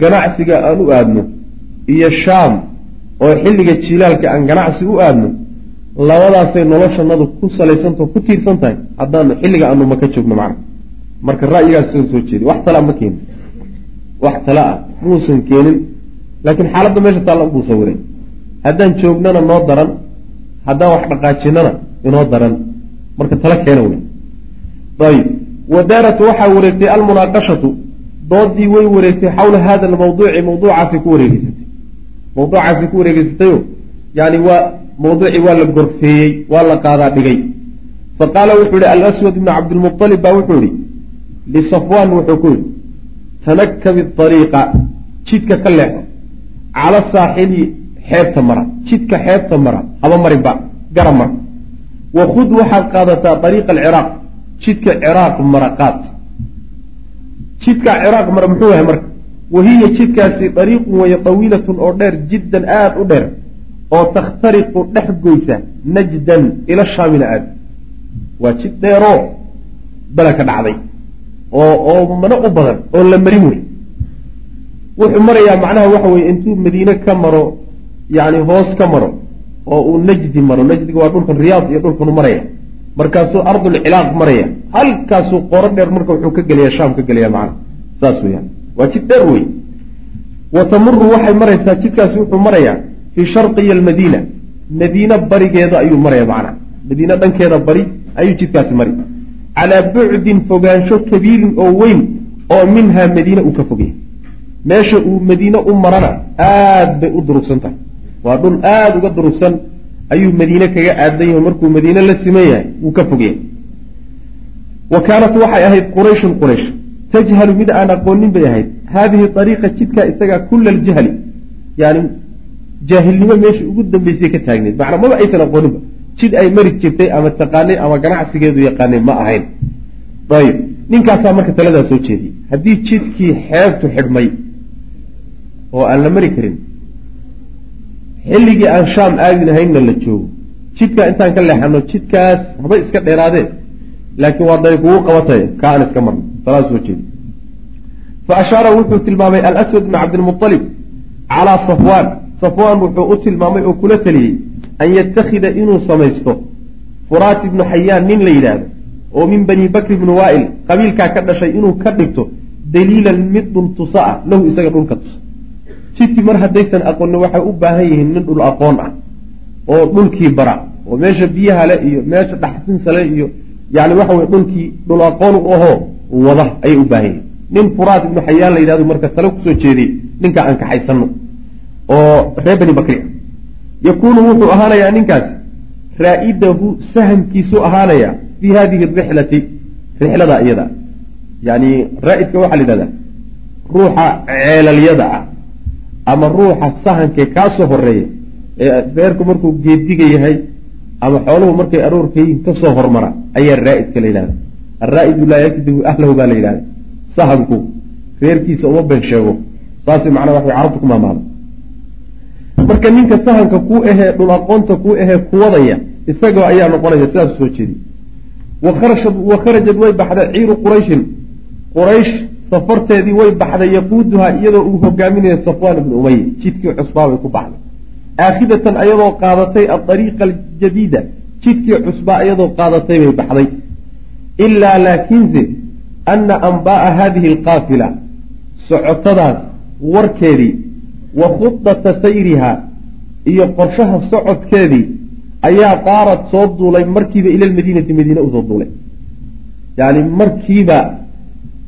ganacsiga aan u aadno iyo shaam oo xilliga jilaalka aan ganacsi u aadno labadaasay noloshanadu ku salaysantao ku tiirsan tahay haddaanu xilliga aanu maka joogno macna. Marka ra'yigaas soo jeedi wax tala ma keenin. Wax tala ah muusan keenin laakiin xaaladda meesha taalla ubuu sawiray haddaan joognana noo daran haddaan wax dhaqaajinana inoo daran marka tala keena wey ayib wadaarat waxaa wareegtay almunaaqashatu doodii way wareegtay xawla hada almawduuci mawduucaasay ku wareegeysatay. Mawduucaasay ku wareegeysatayo yani waa mawduucii waa la gorfeeyey waa la qaadaa dhigay. Fa qaala wuxuu yihi alaswad ibnu cabdilmualib baa wuxuu yihi lisafwaan wuxuu ku yihi tanakabi ariiqa jidka ka leexo cala saaxili xeebta mara jidka xeebta mara haba marinba gara mara wakhud waxaad qaadataa ariiqa alciraaq jidka ciraaq mara qaad jidka ciraaq mara muxuu yahay marka? Wahiya jidkaasi dariiqun waya tawiilatun oo dheer jiddan aada u dheer oo takhtariqu dhex goysa najdan ila shaamina aad. Waa jid dheeroo bala ka dhacday oo oo mana u badan oo la marin wey wuxuu marayaa macnaha waxa weye intuu madiine ka maro yani hoos ka maro oo uu najdi maro. Najdiga waa dhulkan riyaad iyo dhulkanu maraya. Markaasuu ardulcilaaq maraya. Halkaasuu qoro dheer marka wuxuu ka gelaya shaam ka gelaya macna saas weyaan waa jid dheer wey wa tamuru waxay maraysaa jidkaasi wuxuu marayaa fii sharqiya almadiina madiine barigeeda ayuu maraya macna madiine dhankeeda bari ayuu jidkaasi mari. Calaa bucdin fogaansho kabiirin oo weyn oo minhaa madiine uu ka fogyahay meesha uu madiine u marana aad bay u durugsan tahay waa dhul aada uga durugsan ayuu madiine kaga aadan yahay markuu madiine la siman yahay wuu ka fogyahay. Wa kaanat waxay ahayd qurayshun quraysh. Tajhalu mid aan aqoonin bay ahayd. Haadihi ariiqa jidkaa isagaa kula aljahli yani jaahilnimo meesha ugu dambeysay ka taagneed macnaa maba aysan aqooninba jid ay mari jirtay ama taqaanay ama ganacsigeedu yaqaanay ma ahayn. Ayib. Ninkaasaa marka taladaa soo jeediyey. Haddii jidkii xeebtu xidhmay oo aan la mari karin. Xilligii aan shaam aadi lahaynna la joogo. Jidkaa intaan ka leexano jidkaas haba iska dheeraadeen. Laakiin waa day kugu qabatay ka aan iska marno talaa soo jeedi. Fa ashaara wuxuu tilmaamay alaswad bn cabdilmualib calaa safwaan. Safwaan wuxuu u tilmaamay oo kula taliyey an yattakhida inuu samaysto furaat ibnu xayaan nin la yidhaahdo oo min bani bakri bni waail qabiilkaa ka dhashay inuu ka dhigto daliilan mid dhul tusa ah lahu isaga dhulka tusa jidkii mar haddaysan aqoonin waxay u baahan yihiin nin dhul aqoon ah oo dhulkii bara oo meesha biyaha le iyo meesha dhaxsinsale iyo yani waxa weye dhulkii dhul aqoon u ahoo wada ayay u baahan yihiin. Nin furaat ibnu xayaan la yidhahdo marka tale ku soo jeediyey ninkaa aan kaxaysano oo reer bani bakri yakuunu wuxuu ahaanayaa ninkaasi raa'idahu sahamkiisuu ahaanayaa fii hadihi rixlati rixlada iyada. Yani raa-idka waxaa la yidhahdaa ruuxa ceelalyada ah ama ruuxa sahankee kaasoo horreeya ee reerku markuu geediga yahay ama xooluhu markay aroorka yihiin ka soo hormara ayaa raa-idka la yidhahda alraa-idu laa yakdibu ahlahu baa la yidhahda sahanku reerkiisa uma been sheego. Saasay macnaa waxay carabtu ku maamaada marka ninka sahanka kuu ahee dhul aqoonta kuu ahee kuwadaya isagoo ayaa noqonaya sidaasu soo jeediy wa kharajad way baxday ciiru qurayshin. Quraysh safarteedii way baxday yaquuduhaa iyadoo uu hogaaminayo safwaan ibnu umaya jidkii cusbaa bay ku baxday. Aakhidatan ayadoo qaadatay aariiqa aljadiida jidkii cusbaa iyadoo qaadatay bay baxday. Ilaa laakiinse ana anbaaa haadihi alqaafila socotadaas warkeedii wa khudata sayriha iyo qorshaha socodkeedii ayaa qaarad soo duulay markiiba ila lmadiinati madiine u soo duulay. Yani markiiba